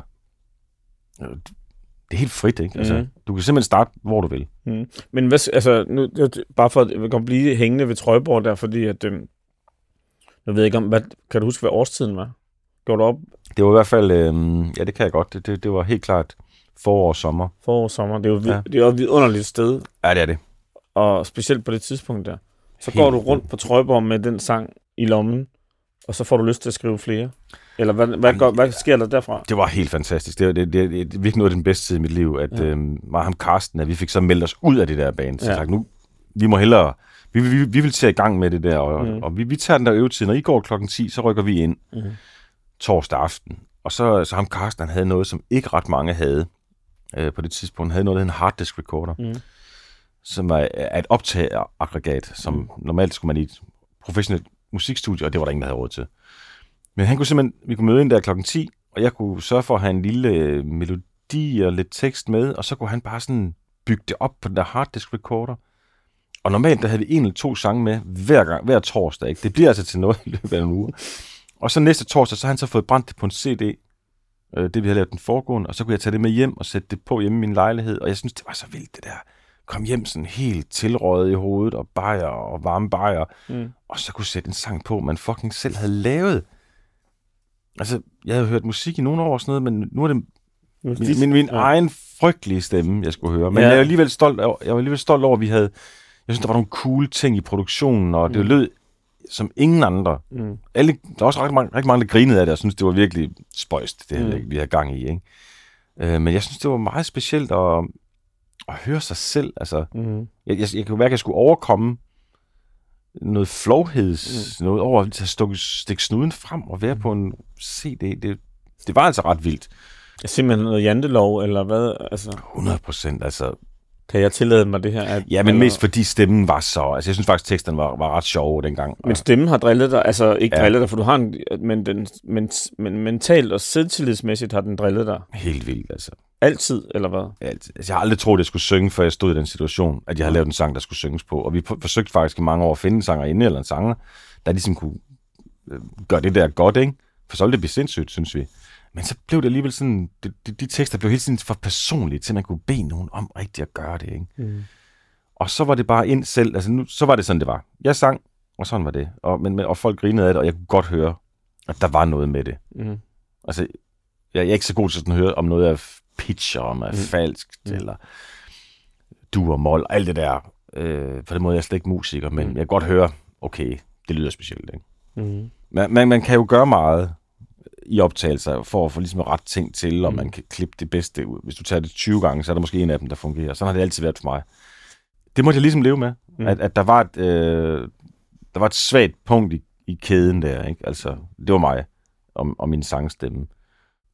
Det er helt frit, ikke? Altså, Mhm. Du kan simpelthen starte, hvor du vil. Mm. Men hvad, altså, nu, bare for at kan blive hængende ved Trøjborg der, fordi at, øhm, jeg ved ikke om, hvad, kan du huske, hvad årstiden var? Går du op Det var i hvert fald... Øh, ja, det kan jeg godt. Det, det, det var helt klart forår og sommer. forår, sommer? Det er jo, vid- Ja. det er jo et vidunderligt sted, Ja, det er det. og specielt på det tidspunkt der. Så Helt går du rundt på Trøjborg med den sang i lommen, og så får du lyst til at skrive flere. Eller hvad, hvad, hvad, hvad sker der derfra? Det var helt fantastisk. Det, var- det, det, det virkelig noget af den bedste tid i mit liv, at Ja. øhm, mig og ham Karsten, at vi fik så meldt os ud af det der band. Så Ja. sagt, nu, vi må hellere, vi, vi, vi vil tage i gang med det der, og, Mm. mm. og vi, vi tager den der øvetid. Når I går klokken 10, så rykker vi ind Mhm. torsdag aften. Og så, så ham Karsten, han havde noget, som ikke ret mange havde øh, på det tidspunkt. Han havde noget, der hed en harddisk recorder, Mm. som er, er et optageaggregat, som Mm. normalt skulle man i et professionelt musikstudie, og det var der ingen, der havde råd til. Men han kunne simpelthen, vi kunne møde ind der klokken 10, og jeg kunne sørge for at have en lille øh, melodi og lidt tekst med, og så kunne han bare sådan bygge det op på den der harddisk recorder. Og normalt, der havde vi en eller to sange med hver, gang, hver torsdag. Ikke? Det bliver altså til noget i løbet af en uge. Og så næste torsdag, så har han så fået brændt det på en CD, øh, det vi havde lavet den foregående, og så kunne jeg tage det med hjem og sætte det på hjemme i min lejlighed, og jeg synes, det var så vildt det der. Kom hjem sådan helt tilrøget i hovedet, og bajer og varme bajer, Mm. og så kunne sætte en sang på, man fucking selv havde lavet. Altså, jeg havde hørt musik i nogle år og sådan noget, men nu er det min, min, min Ja. egen frygtelige stemme, jeg skulle høre. Men Ja. jeg, er alligevel stolt, over- jeg var alligevel stolt over, at vi havde... Jeg synes, der var nogle cool ting i produktionen, og det Mm. lød som ingen andre. Mm. Alle, der var også rigtig mange, rigtig mange, der grinede af det, og synes det var virkelig spøjst, det mm. vi havde gang i. Ikke? Øh, men jeg synes, det var meget specielt at, at høre sig selv. Altså, Mm. jeg, jeg, jeg kunne mærke, at jeg skulle overkomme noget flovheds, mm. noget over at stikke, stikke snuden frem og være på en CD. Det, det var altså ret vildt. Simpelthen noget jantelov, eller hvad? Altså, 100 procent, altså. Kan jeg tillade mig det her? At, Ja, men eller, mest fordi stemmen var så... Altså, jeg synes faktisk, teksten var, var ret sjov dengang. Men stemmen har drillet dig, altså ikke ja. Drillet dig, for du har en, men, den, men, men mentalt og selvtillidsmæssigt har den drillet dig. Helt vildt, altså. Altid, eller hvad? Alt. Altså, jeg har aldrig troet, at jeg skulle synge, før jeg stod i den situation, at jeg havde lavet en sang, der skulle synges på. Og vi forsøgte faktisk i mange år at finde en sanger inde eller en sanger, der ligesom kunne øh, gøre det der godt, ikke? For så ville det blive sindssygt, synes vi. Men så blev det alligevel sådan, de, de, de tekster blev hele tiden for personlige, til man kunne bede nogen om rigtigt at gøre det, ikke? Mm. Og så var det bare ind selv, altså nu, så var det sådan, det var. Jeg sang, og sådan var det. Og, men, men, og folk grinede af det, og jeg kunne godt høre, at der var noget med det. Mm. Altså, jeg, jeg er ikke så god til sådan at høre, om noget er pitch, og om er Mm. falskt, Mm. eller du og mol, alt det der. Øh, på den måde er jeg slet ikke musiker, men Mm. mm. jeg kan godt høre, okay, det lyder specielt. Ikke? Mm. Man, man, man kan jo gøre meget i optagelser, for at få ligesom ret ting til, og Mm. man kan klippe det bedste ud. Hvis du tager det 20 gange, så er der måske en af dem, der fungerer. Sådan har det altid været for mig. Det måtte jeg ligesom leve med, mm. at, at der var et, øh, der var et svagt punkt i, i kæden der. Ikke? Altså, det var mig og, og min sangstemme.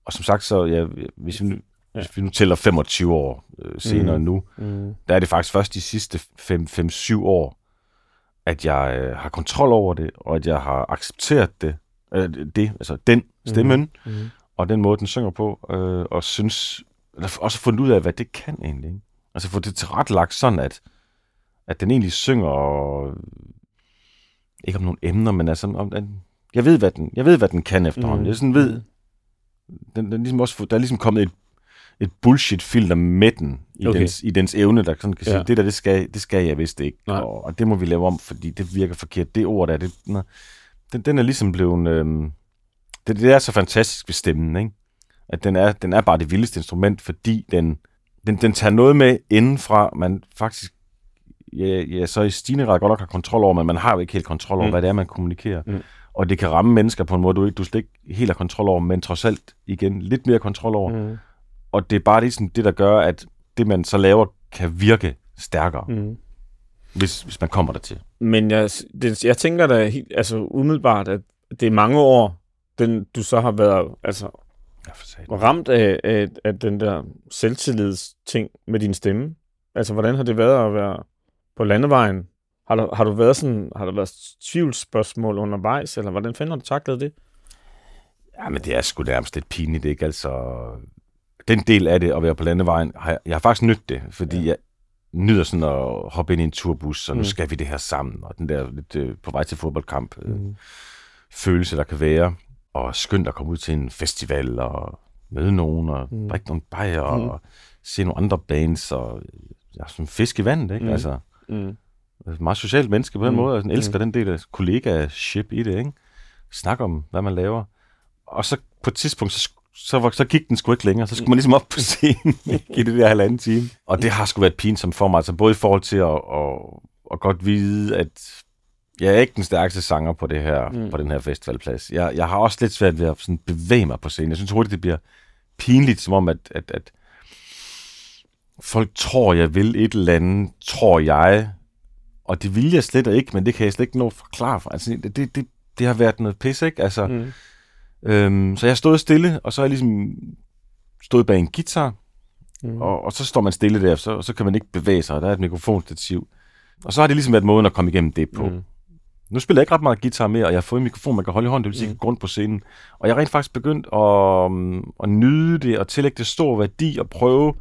Og som sagt, så ja, hvis vi nu ja. hvis vi nu tæller 25 år øh, senere mm. nu, Mm. der er det faktisk først de sidste 5-7 år, at jeg øh, har kontrol over det, og at jeg har accepteret det, øh, det altså den stemmen, Mm. og den måde, den synger på, øh, og synes, eller også fundet ud af, hvad det kan egentlig. Ikke? Altså få det tilrettelagt sådan, at, at den egentlig synger, og, ikke om nogle emner, men altså om den, jeg ved, hvad den, jeg ved, hvad den kan efterhånden. Mm. Jeg sådan ved, den, den ligesom også, der er ligesom kommet et, et bullshit-filter med den, i, Okay. dens, i dens evne, der sådan kan sige, Ja. det der, det skal, det skal jeg vist ikke, Nej. og, og det må vi lave om, fordi det virker forkert. Det ord der, det, den, den er ligesom blevet, øhm, det, det er så fantastisk ved stemmen, ikke? at den er, den er bare det vildeste instrument, fordi den, den, den tager noget med indenfra, man faktisk ja, ja, så i stigende grad godt nok har kontrol over, men man har jo ikke helt kontrol over, Mm. hvad det er, man kommunikerer. Mm. Og det kan ramme mennesker på en måde, du ikke, du slet ikke helt har kontrol over, men trods alt igen lidt mere kontrol over. Mm. Og det er bare ligesom det, der gør, at det, man så laver, kan virke stærkere, mm. Mm. hvis, hvis man kommer dertil. Men jeg, det, jeg tænker da helt, altså umiddelbart, at det er mange år, den, du så har været altså, satan. ramt af, af, af den der selvtillidsting med din stemme. Altså, hvordan har det været at være på landevejen? Har der, har du været sådan, har der været tvivlsspørgsmål undervejs, eller hvordan fanden har du taklet det? Ja, men det er sgu nærmest lidt pinligt, ikke? Altså, den del af det at være på landevejen, har jeg, jeg har faktisk nydt det, fordi ja. jeg nyder sådan at hoppe ind i en turbus, og nu Mm. skal vi det her sammen, og den der lidt øh, på vej til fodboldkamp øh, Mm. følelse, der kan være, og skønt at komme ud til en festival og møde nogen, og Mm. mm. drikke nogle bajer, Mm. mm. og se nogle andre bands, og ja, sådan fisk i vandet, ikke? Mm. Mm. Altså, Mm. et meget socialt menneske på den Mm. mm. måde, og sådan elsker mm. den del af kollega-ship i det, ikke? Snak om, hvad man laver. Og så på et tidspunkt, så, så, så gik den sgu ikke længere. Så skulle man ligesom op på scenen i det der halvanden time. Og det har sgu været pinsomt for mig, altså både i forhold til at, at, at godt vide, at jeg er ikke den stærkeste sanger på, det her, Mm. på den her festivalplads. Jeg, jeg har også lidt svært ved at sådan bevæge mig på scenen. Jeg synes hurtigt, det bliver pinligt, som om, at, at, at folk tror, jeg vil et eller andet, tror jeg, og det vil jeg slet ikke, men det kan jeg slet ikke nå at forklare for. Altså, det, det, det, det har været noget pis, ikke? Altså, mm. Øhm, så jeg stået stille, og så har jeg ligesom stået bag en guitar, Mm. og, og så står man stille der, så, så kan man ikke bevæge sig, og der er et mikrofonstativ. Og så har det ligesom været måden at komme igennem det på. Mm. Mm. Nu spiller jeg ikke ret meget guitar mere, og jeg har fået en mikrofon, man kan holde i hånden, det vil sige, Mm. mm. gå rundt på scenen. Og jeg har rent faktisk begyndt at, um, at nyde det, og tillægge det stor værdi, og prøve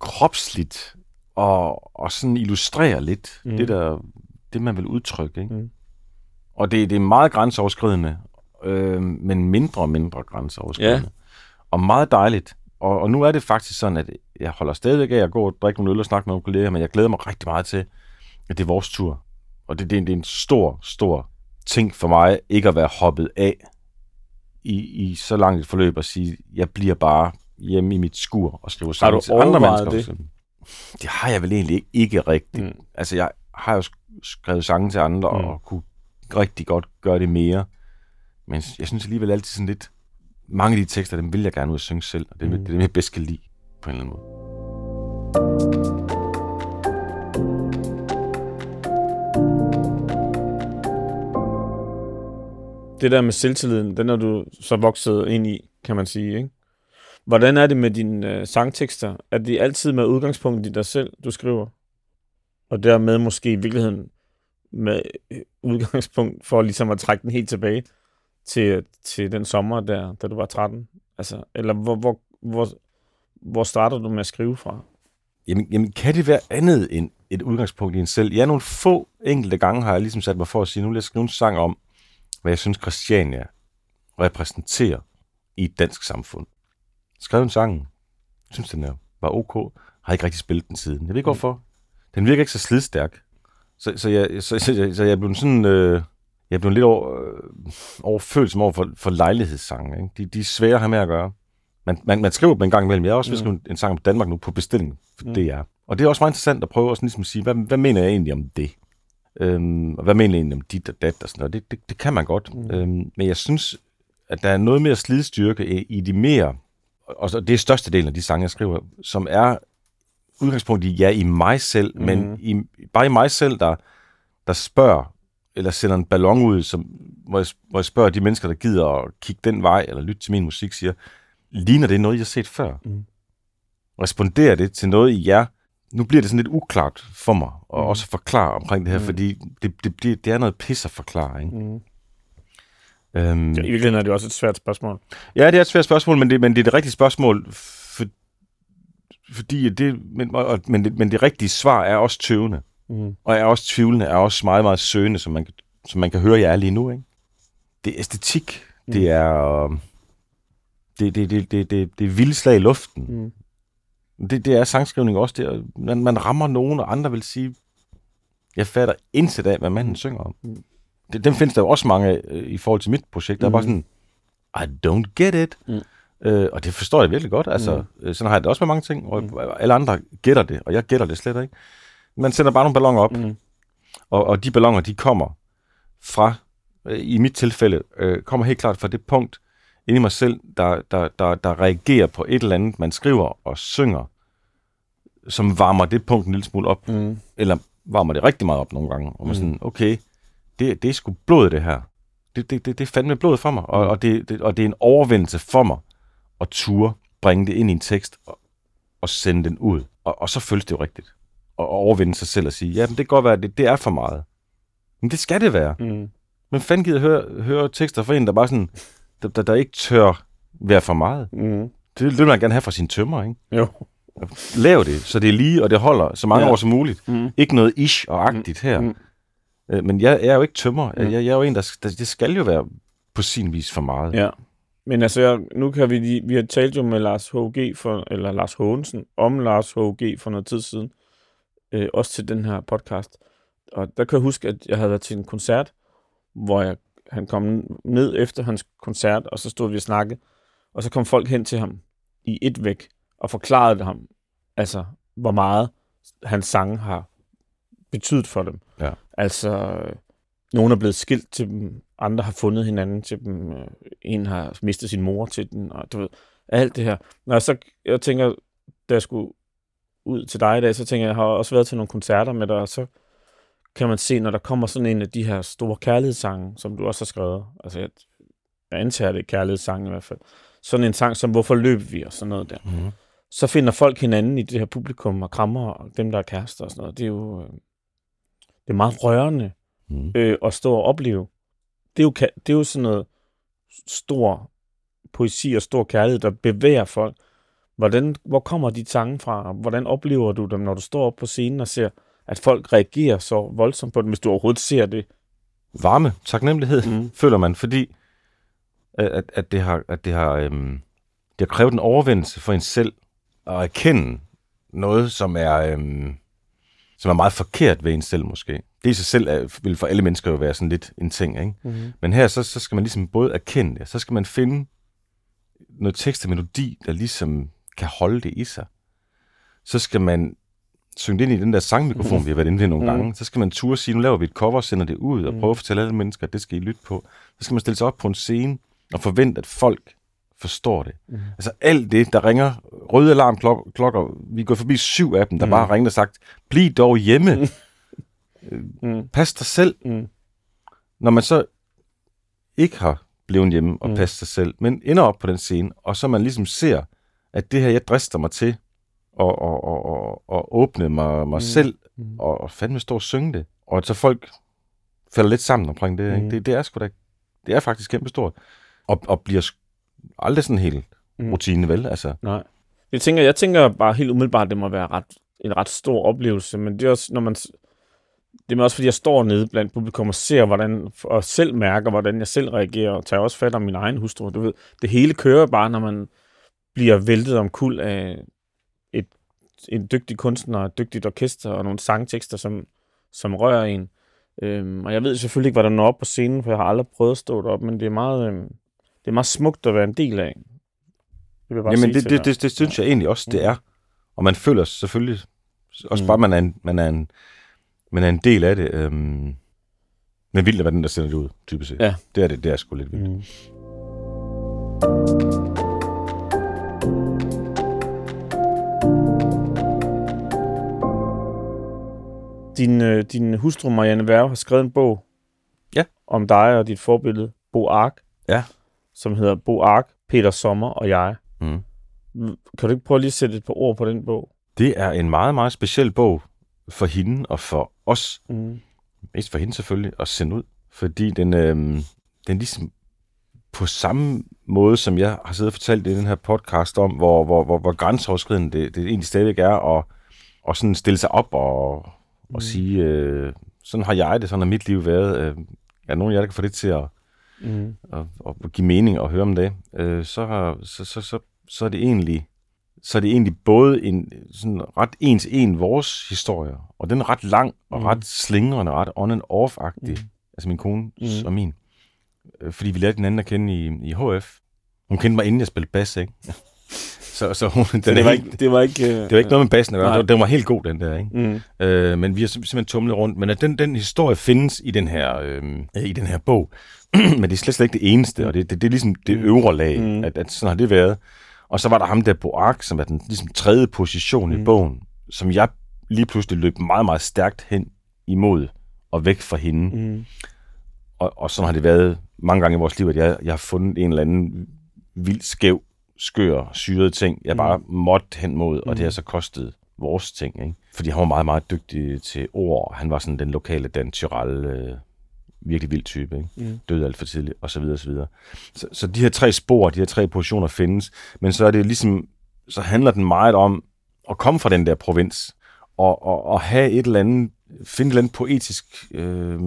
kropsligt og, og sådan illustrere lidt Mm. mm. det, der, det, man vil udtrykke. Ikke? Mm. Mm. Og det, det er meget grænseoverskridende, øh, men mindre og mindre grænseoverskridende. Ja. Og meget dejligt. Og, og nu er det faktisk sådan, at jeg holder stadigvæk af at gå og drikke nogle øl og snakke med nogle kolleger, men jeg glæder mig rigtig meget til, at det er vores tur. Og det, det, er, en- det er en stor, stor ting for mig, ikke at være hoppet af i, i så langt et forløb og sige, jeg bliver bare hjemme i mit skur og skriver du til andre mennesker. det? Det? har jeg vel egentlig ikke, ikke rigtigt. Mm. Altså, jeg har jo sk- skrevet sange til andre, Mm. og kunne rigtig godt gøre det mere. Men jeg synes alligevel altid sådan lidt, mange af de tekster, dem vil jeg gerne ud og synge selv, og det er Mm. det, er det, jeg bedst kan lide, på en eller anden måde. Det der med selvtilliden, den er du så vokset ind i, kan man sige, ikke? Hvordan er det med dine øh, sangtekster? Er det altid med udgangspunkt i dig selv, du skriver? Og dermed måske i virkeligheden med øh, udgangspunkt for ligesom at trække den helt tilbage til, øh, til den sommer, der, da du var 13? Altså, eller hvor, hvor, hvor, hvor starter du med at skrive fra? Jamen, jamen, kan det være andet end et udgangspunkt i en selv? Ja, nogle få enkelte gange har jeg ligesom sat mig for at sige, nu vil jeg skrive en sang om, hvad jeg synes Christiania repræsenterer i et dansk samfund. Skrev en sang, synes den er, var ok, har ikke rigtig spillet den siden. Jeg ved ikke hvorfor. Den virker ikke så slidstærk. Så, så, jeg, så, så, så, så jeg blev sådan, øh, jeg blev lidt over, øh, overfølsom over for, for lejlighedssange. Ikke? De, de er svære at have med at gøre. Man, man, man skriver dem en gang imellem. Jeg har også Mm. skrevet en sang om Danmark nu på bestilling for Mm. mm. DR. Og det er også meget interessant at prøve at sådan ligesom sige, hvad, hvad mener jeg egentlig om det? Øhm, og hvad mener egentlig om dit og dat og sådan noget? Det, det, det kan man godt. Mm. Øhm, men jeg synes, at der er noget mere slidstyrke i, i de mere, og det er størstedelen af de sange, jeg skriver, som er udgangspunkt i, ja, i mig selv, mm. Men i, bare i mig selv, der, der spørger, eller sender en ballon ud, som, hvor, jeg, hvor jeg spørger de mennesker, der gider at kigge den vej, eller lytte til min musik, siger, ligner det noget, jeg har set før? Mm. responderer det til noget i jer? Nu bliver det sådan lidt uklart for mig, og Mm. også forklare omkring det her, Mm. fordi det, det, det, det er noget pis at forklare, ikke? Mm. Øhm, Ja, I virkeligheden er det også et svært spørgsmål. Ja, det er et svært spørgsmål, men det, men det er det rigtige spørgsmål, for, fordi det, men, og, men, det, men det rigtige svar er også tøvende, Mm. og er også tvivlende, er også meget, meget søgende, som man, kan- som man kan høre jer lige nu. Ikke? Det er æstetik, Mm. det er øh, det, det, det, det, det, det er vilde slag i luften. Mm. Det, det er sangskrivning også. Det er, man, man rammer nogen, og andre vil sige, jeg fatter intet af, hvad manden synger om. Mm. Det, dem findes der jo også mange af øh, i forhold til mit projekt. Der er bare Mm. sådan, I don't get it. Mm. Øh, og det forstår jeg virkelig godt. Altså, mm. Sådan har jeg det også med mange ting, og Mm. alle andre gætter det, og jeg gætter det slet ikke. Man sender bare nogle balloner op, Mm. og, og de balloner, de kommer fra, øh, i mit tilfælde, øh, kommer helt klart fra det punkt inde i mig selv, der, der, der, der reagerer på et eller andet, man skriver og synger, som varmer det punkt en lille smule op, Mm. eller varmer det rigtig meget op nogle gange, og man Mm. sådan, okay, det, det er sgu blod, det her. Det, det, det, det er fandme blod for mig, og, og, det, det, og det er en overvindelse for mig at ture bringe det ind i en tekst og, og sende den ud. Og, og så føles det jo rigtigt. Og overvinde sig selv og sige, ja, men det kan godt være, det, det er for meget. Men det skal det være. Mm. Men fanden gider høre, høre tekster fra en, der bare sådan, der, der, der ikke tør være for meget. Mm. Det, det vil man gerne have fra sine tømmer, ikke? Jo. Lav det, så det er lige, og det holder så mange Ja. ja. år som muligt. Mm. Ikke noget ish og agtigt her. Mm. Øh, Men jeg, jeg er jo ikke tømmer. Mm. Jeg, jeg er jo en, der, der... Det skal jo være på sin vis for meget. Ja. Men altså, jeg, nu kan vi lige, vi har talt jo med Lars H.G. For, eller Lars Hågensen om Lars H.G. for noget tid siden. Øh, også til den her podcast. Og der kan jeg huske, at jeg havde været til en koncert, hvor jeg, han kom ned efter hans koncert, og så stod vi og snakkede. Og så kom folk hen til ham i et væk og forklarede ham, altså, hvor meget hans sange har betydet for dem. Ja. Altså, nogle er blevet skilt til dem, andre har fundet hinanden til dem, øh, en har mistet sin mor til den, og du ved, alt det her. Når jeg så, jeg tænker, da jeg skulle ud til dig i dag, så tænker jeg, jeg har også været til nogle koncerter med dig, og så kan man se, når der kommer sådan en af de her store kærlighedssange, som du også har skrevet, altså jeg, jeg antager det er kærlighedssange i hvert fald, sådan en sang som Hvorfor løb vi, og sådan noget der Mm. så finder folk hinanden i det her publikum og krammer og dem, der er kærester og sådan noget. Det er jo øh, det er meget rørende Mm. øh, at stå og opleve. Det er, jo, det er jo sådan noget stor poesi og stor kærlighed, der bevæger folk. Hvordan, hvor kommer de sange fra? Hvordan oplever du dem, når du står op på scenen og ser, at folk reagerer så voldsomt på dem, hvis du overhovedet ser det? Varme, taknemmelighed, mm. Føler man, fordi at, at, at det har, at det har, øhm, det har krævet en overvindelse for en selv at erkende noget, som er, øhm, som er meget forkert ved en selv måske. Det i sig selv er, vil for alle mennesker jo være sådan lidt en ting, ikke? Mm-hmm. Men her, så, så skal man ligesom både erkende det, så skal man finde noget tekst og melodi, der ligesom kan holde det i sig. Så skal man synge ind i den der sangmikrofon, vi har været inde ved nogle Mhm. gange. Så skal man turde sige, nu laver vi et cover, sender det ud, og Mhm. prøve at fortælle alle mennesker, at det skal I lytte på. Så skal man stille sig op på en scene og forvente, at folk forstår det. Mhm. Altså alt det, der ringer røde alarmklokker, klokker, vi går forbi syv af dem, der Mhm. bare har ringet og sagt, bliv dog hjemme, Mm. pas dig selv, Mm. når man så ikke har blevet hjemme og Mm. mm. passet sig selv, men ender op på den scene, og så man ligesom ser, at det her, jeg drister mig til at, at, at, at, at åbne mig, mig Mm. selv, Mm. og, og fandme stå og synge det. Og så folk falder lidt sammen omkring det. Mm. Ikke? Det, det er sgu da, det er faktisk kæmpestort. Og, og bliver aldrig sådan helt Mm. rutine, vel? Altså, Nej. Jeg tænker, jeg tænker bare helt umiddelbart, at det må være ret, en ret stor oplevelse, men det er også, når man, det er også fordi, jeg står nede blandt publikum og ser, hvordan, og selv mærker, hvordan jeg selv reagerer, og tager også fat om min egen hustru. Du ved, det hele kører bare, når man bliver væltet om kul af en dygtig kunstner, et dygtigt orkester og nogle sangtekster, som, som rører en. Øhm, og jeg ved selvfølgelig ikke, hvordan når op på scenen, for jeg har aldrig prøvet at stå deroppe, men det er meget, øhm, det er meget smukt at være en del af. Det vil bare jamen, det, det, dig. det, det synes jeg egentlig også, det Mm. er. Og man føler selvfølgelig også Mm. mm. bare, man er, en, man, er en, man er en del af det. Øhm, men vildt at være den, der sender det ud, typisk set. Ja. Det er det, det er sgu lidt vildt. Mm. Din, øh, din hustru Marianne Værge har skrevet en bog Ja. om dig og dit forbillede, Bo Ark, Ja. som hedder Bo Ark, Peter Sommer og jeg. Mm. Kan du ikke prøve lige at sætte et par ord på den bog? Det er en meget, meget speciel bog for hende og for os. Mm. Mest for hende selvfølgelig, at sende ud. Fordi den, øh, den ligesom på samme måde, som jeg har siddet og fortalt i den her podcast om, hvor, hvor, hvor, hvor grænseoverskridende det, det egentlig stadigvæk er at, at sådan stille sig op og, og Mm. sige, øh, sådan har jeg det, sådan har mit liv været. Øh, er nogen af jer, der kan få det til at, Mm. at, at give mening og høre om det, øh, så, har, så, så, så, så er det egentlig så er det egentlig både en sådan ret ens en vores historie, og den er ret lang og Mm. ret slingrende, ret on and off-agtig, Mm. altså min kone Mm. og min. Øh, Fordi vi lærte hinanden at kende i, i HF. Hun kendte mig, inden jeg spillede bas, ikke? Så, så hun, den Så det var ikke... Det var ikke, det var ikke noget med bassen at gøre. Den- var helt god, den der, ikke? Mm. Øh, men vi har sim- simpelthen tumlet rundt. Men at den, den historie findes i den her, øh, i den her bog. men det er slet, slet ikke det eneste, og det, det, det er ligesom det Mm. øvre lag, Mm. at, at sådan har det været. Og så var der ham der Boak, som er den ligesom tredje position Mm. i bogen, som jeg lige pludselig løb meget, meget stærkt hen imod og væk fra hende. Mm. Og, og sådan har det været mange gange i vores liv, at jeg, jeg har fundet en eller anden vild, skæv, skør, syret ting, jeg Mm. bare måtte hen mod, og Mm. det har så kostet vores ting. Ikke? Fordi han var meget, meget dygtig til ord. Han var sådan den lokale Dan Tyrell, øh, virkelig vild type. Ikke? Mm. Døde alt for tidligt, og så videre, og så videre. Så, så de her tre spor, de her tre positioner findes, men så er det ligesom, så handler den meget om at komme fra den der provins, og, og, og have et eller andet, finde et eller andet poetisk øh,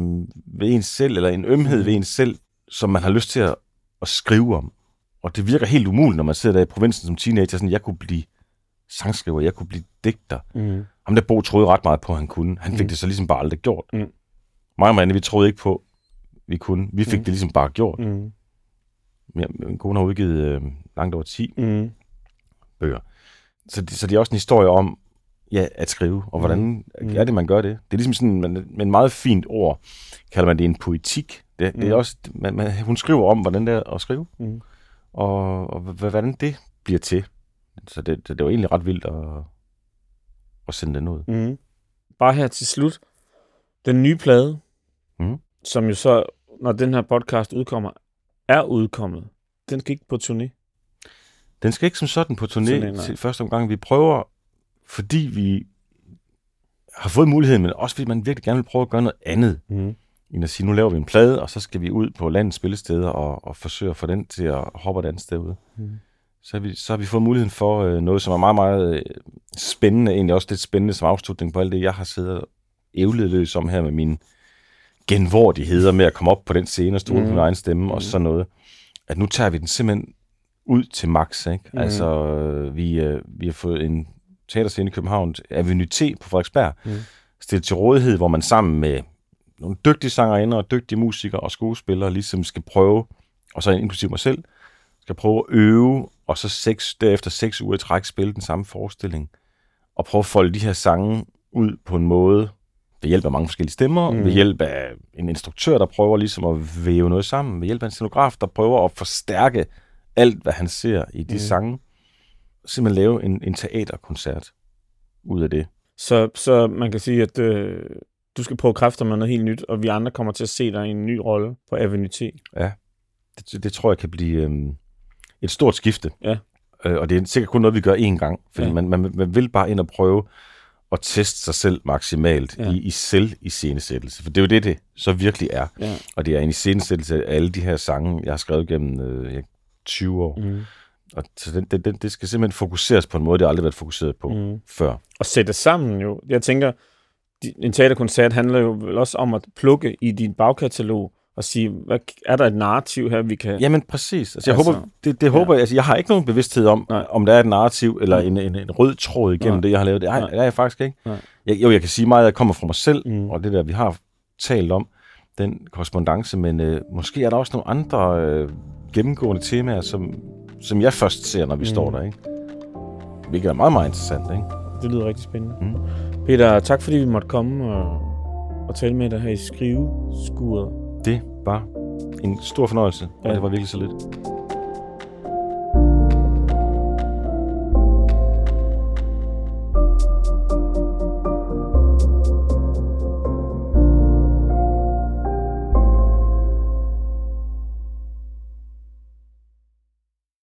ved ens selv, eller en ømhed Mm. ved ens selv, som man har lyst til at, at skrive om. Og det virker helt umuligt, når man sidder der i provinsen som teenager, sådan, jeg kunne blive sangskriver, jeg kunne blive digter. Mm. Ham der Bo troede ret meget på, at han kunne. Han fik Mm. det så ligesom bare aldrig gjort. Mm. Mig og Marianne, vi troede ikke på, vi kunne. Vi fik Mm. det ligesom bare gjort. Mm. Ja, min kone har udgivet øh, langt over 10 Mm. bøger. Så det, så det er også en historie om ja, at skrive, og hvordan Mm. mm. er det, man gør det. Det er ligesom sådan, man, med en meget fint ord, kalder man det en poetik. Det, det er Mm. også, man, man, hun skriver om, hvordan det er at skrive, Mm. Og, og hvordan det bliver til. Så det, det, det var egentlig ret vildt at, at sende den ud. Mm. Bare her til slut. Den nye plade, Mm. som jo så, når den her podcast udkommer, er udkommet. Den skal ikke på turné. Den skal ikke som sådan på turné til første omgang. Vi prøver, fordi vi har fået muligheden, men også fordi man virkelig gerne vil prøve at gøre noget andet, Mm. End at sige, nu laver vi en plade, og så skal vi ud på landets spillesteder og, og forsøge at få den til at hoppe andet sted ud. Mm. Så har vi, så har vi fået muligheden for øh, noget, som er meget, meget øh, spændende, egentlig også lidt spændende som afslutning på alt det, jeg har siddet og ævlet løs om her med mine genvordigheder med at komme op på den scene og stole mm. på min egen stemme mm. Og sådan noget. At nu tager vi den simpelthen ud til max, ikke? Mm. Altså, øh, vi, øh, vi har fået en teaterscene i København, Avenue T på Frederiksberg, Mm. stillet til rådighed, hvor man sammen med nogle dygtige sangerinder og dygtige musikere og skuespillere ligesom skal prøve, og så inklusive mig selv, skal prøve at øve, og så seks, derefter seks uger i træk spille den samme forestilling, og prøve at folde de her sange ud på en måde, ved hjælp af mange forskellige stemmer, mm. Ved hjælp af en instruktør, der prøver ligesom at væve noget sammen, ved hjælp af en scenograf, der prøver at forstærke alt, hvad han ser i de. Mm. sange. Simpelthen lave en, en teaterkoncert ud af det. Så, så man kan sige, at øh, du skal prøve kræfter med noget helt nyt, og vi andre kommer til at se dig i en ny rolle på Avenue T. Det, det tror jeg kan blive øhm, et stort skifte. Ja. Øh, og det er sikkert kun noget, vi gør én gang, fordi Ja. ja. man, man, man vil bare ind og prøve at teste sig selv maksimalt Ja. ja. i, i selv i scenesættelse. For det er jo det, det så virkelig er. Ja. Og det er en iscenesættelse af alle de her sange, jeg har skrevet gennem øh, ja, 20 år. Mm. Og så den, den, den, det skal simpelthen fokuseres på en måde, det har aldrig været fokuseret på mm. Før. Og sætte sammen jo. Jeg tænker, en teaterkoncert handler jo vel også om at plukke i din bagkatalog og sige, hvad, er der et narrativ her, vi kan... Jamen præcis. Altså, jeg Altså, håber, det, det håber jeg, altså, jeg har ikke nogen bevidsthed om, Nej. Om der er et narrativ eller en, en, en rød tråd igennem Nej. det, jeg har lavet. Det er, Nej. det er jeg faktisk ikke. Nej. Jeg, jo, jeg kan sige meget, at jeg kommer fra mig selv, Mm. og det der, vi har talt om, den korrespondence, men øh, måske er der også nogle andre øh, gennemgående temaer, som, som jeg først ser, når vi mm. står der, ikke? Hvilket er meget, meget interessant, ikke? Det lyder rigtig spændende. Mm. Peter, tak fordi vi måtte komme og, og tale med dig her i skriveskuret. Det var en stor fornøjelse, og Ja. det var virkelig så lidt.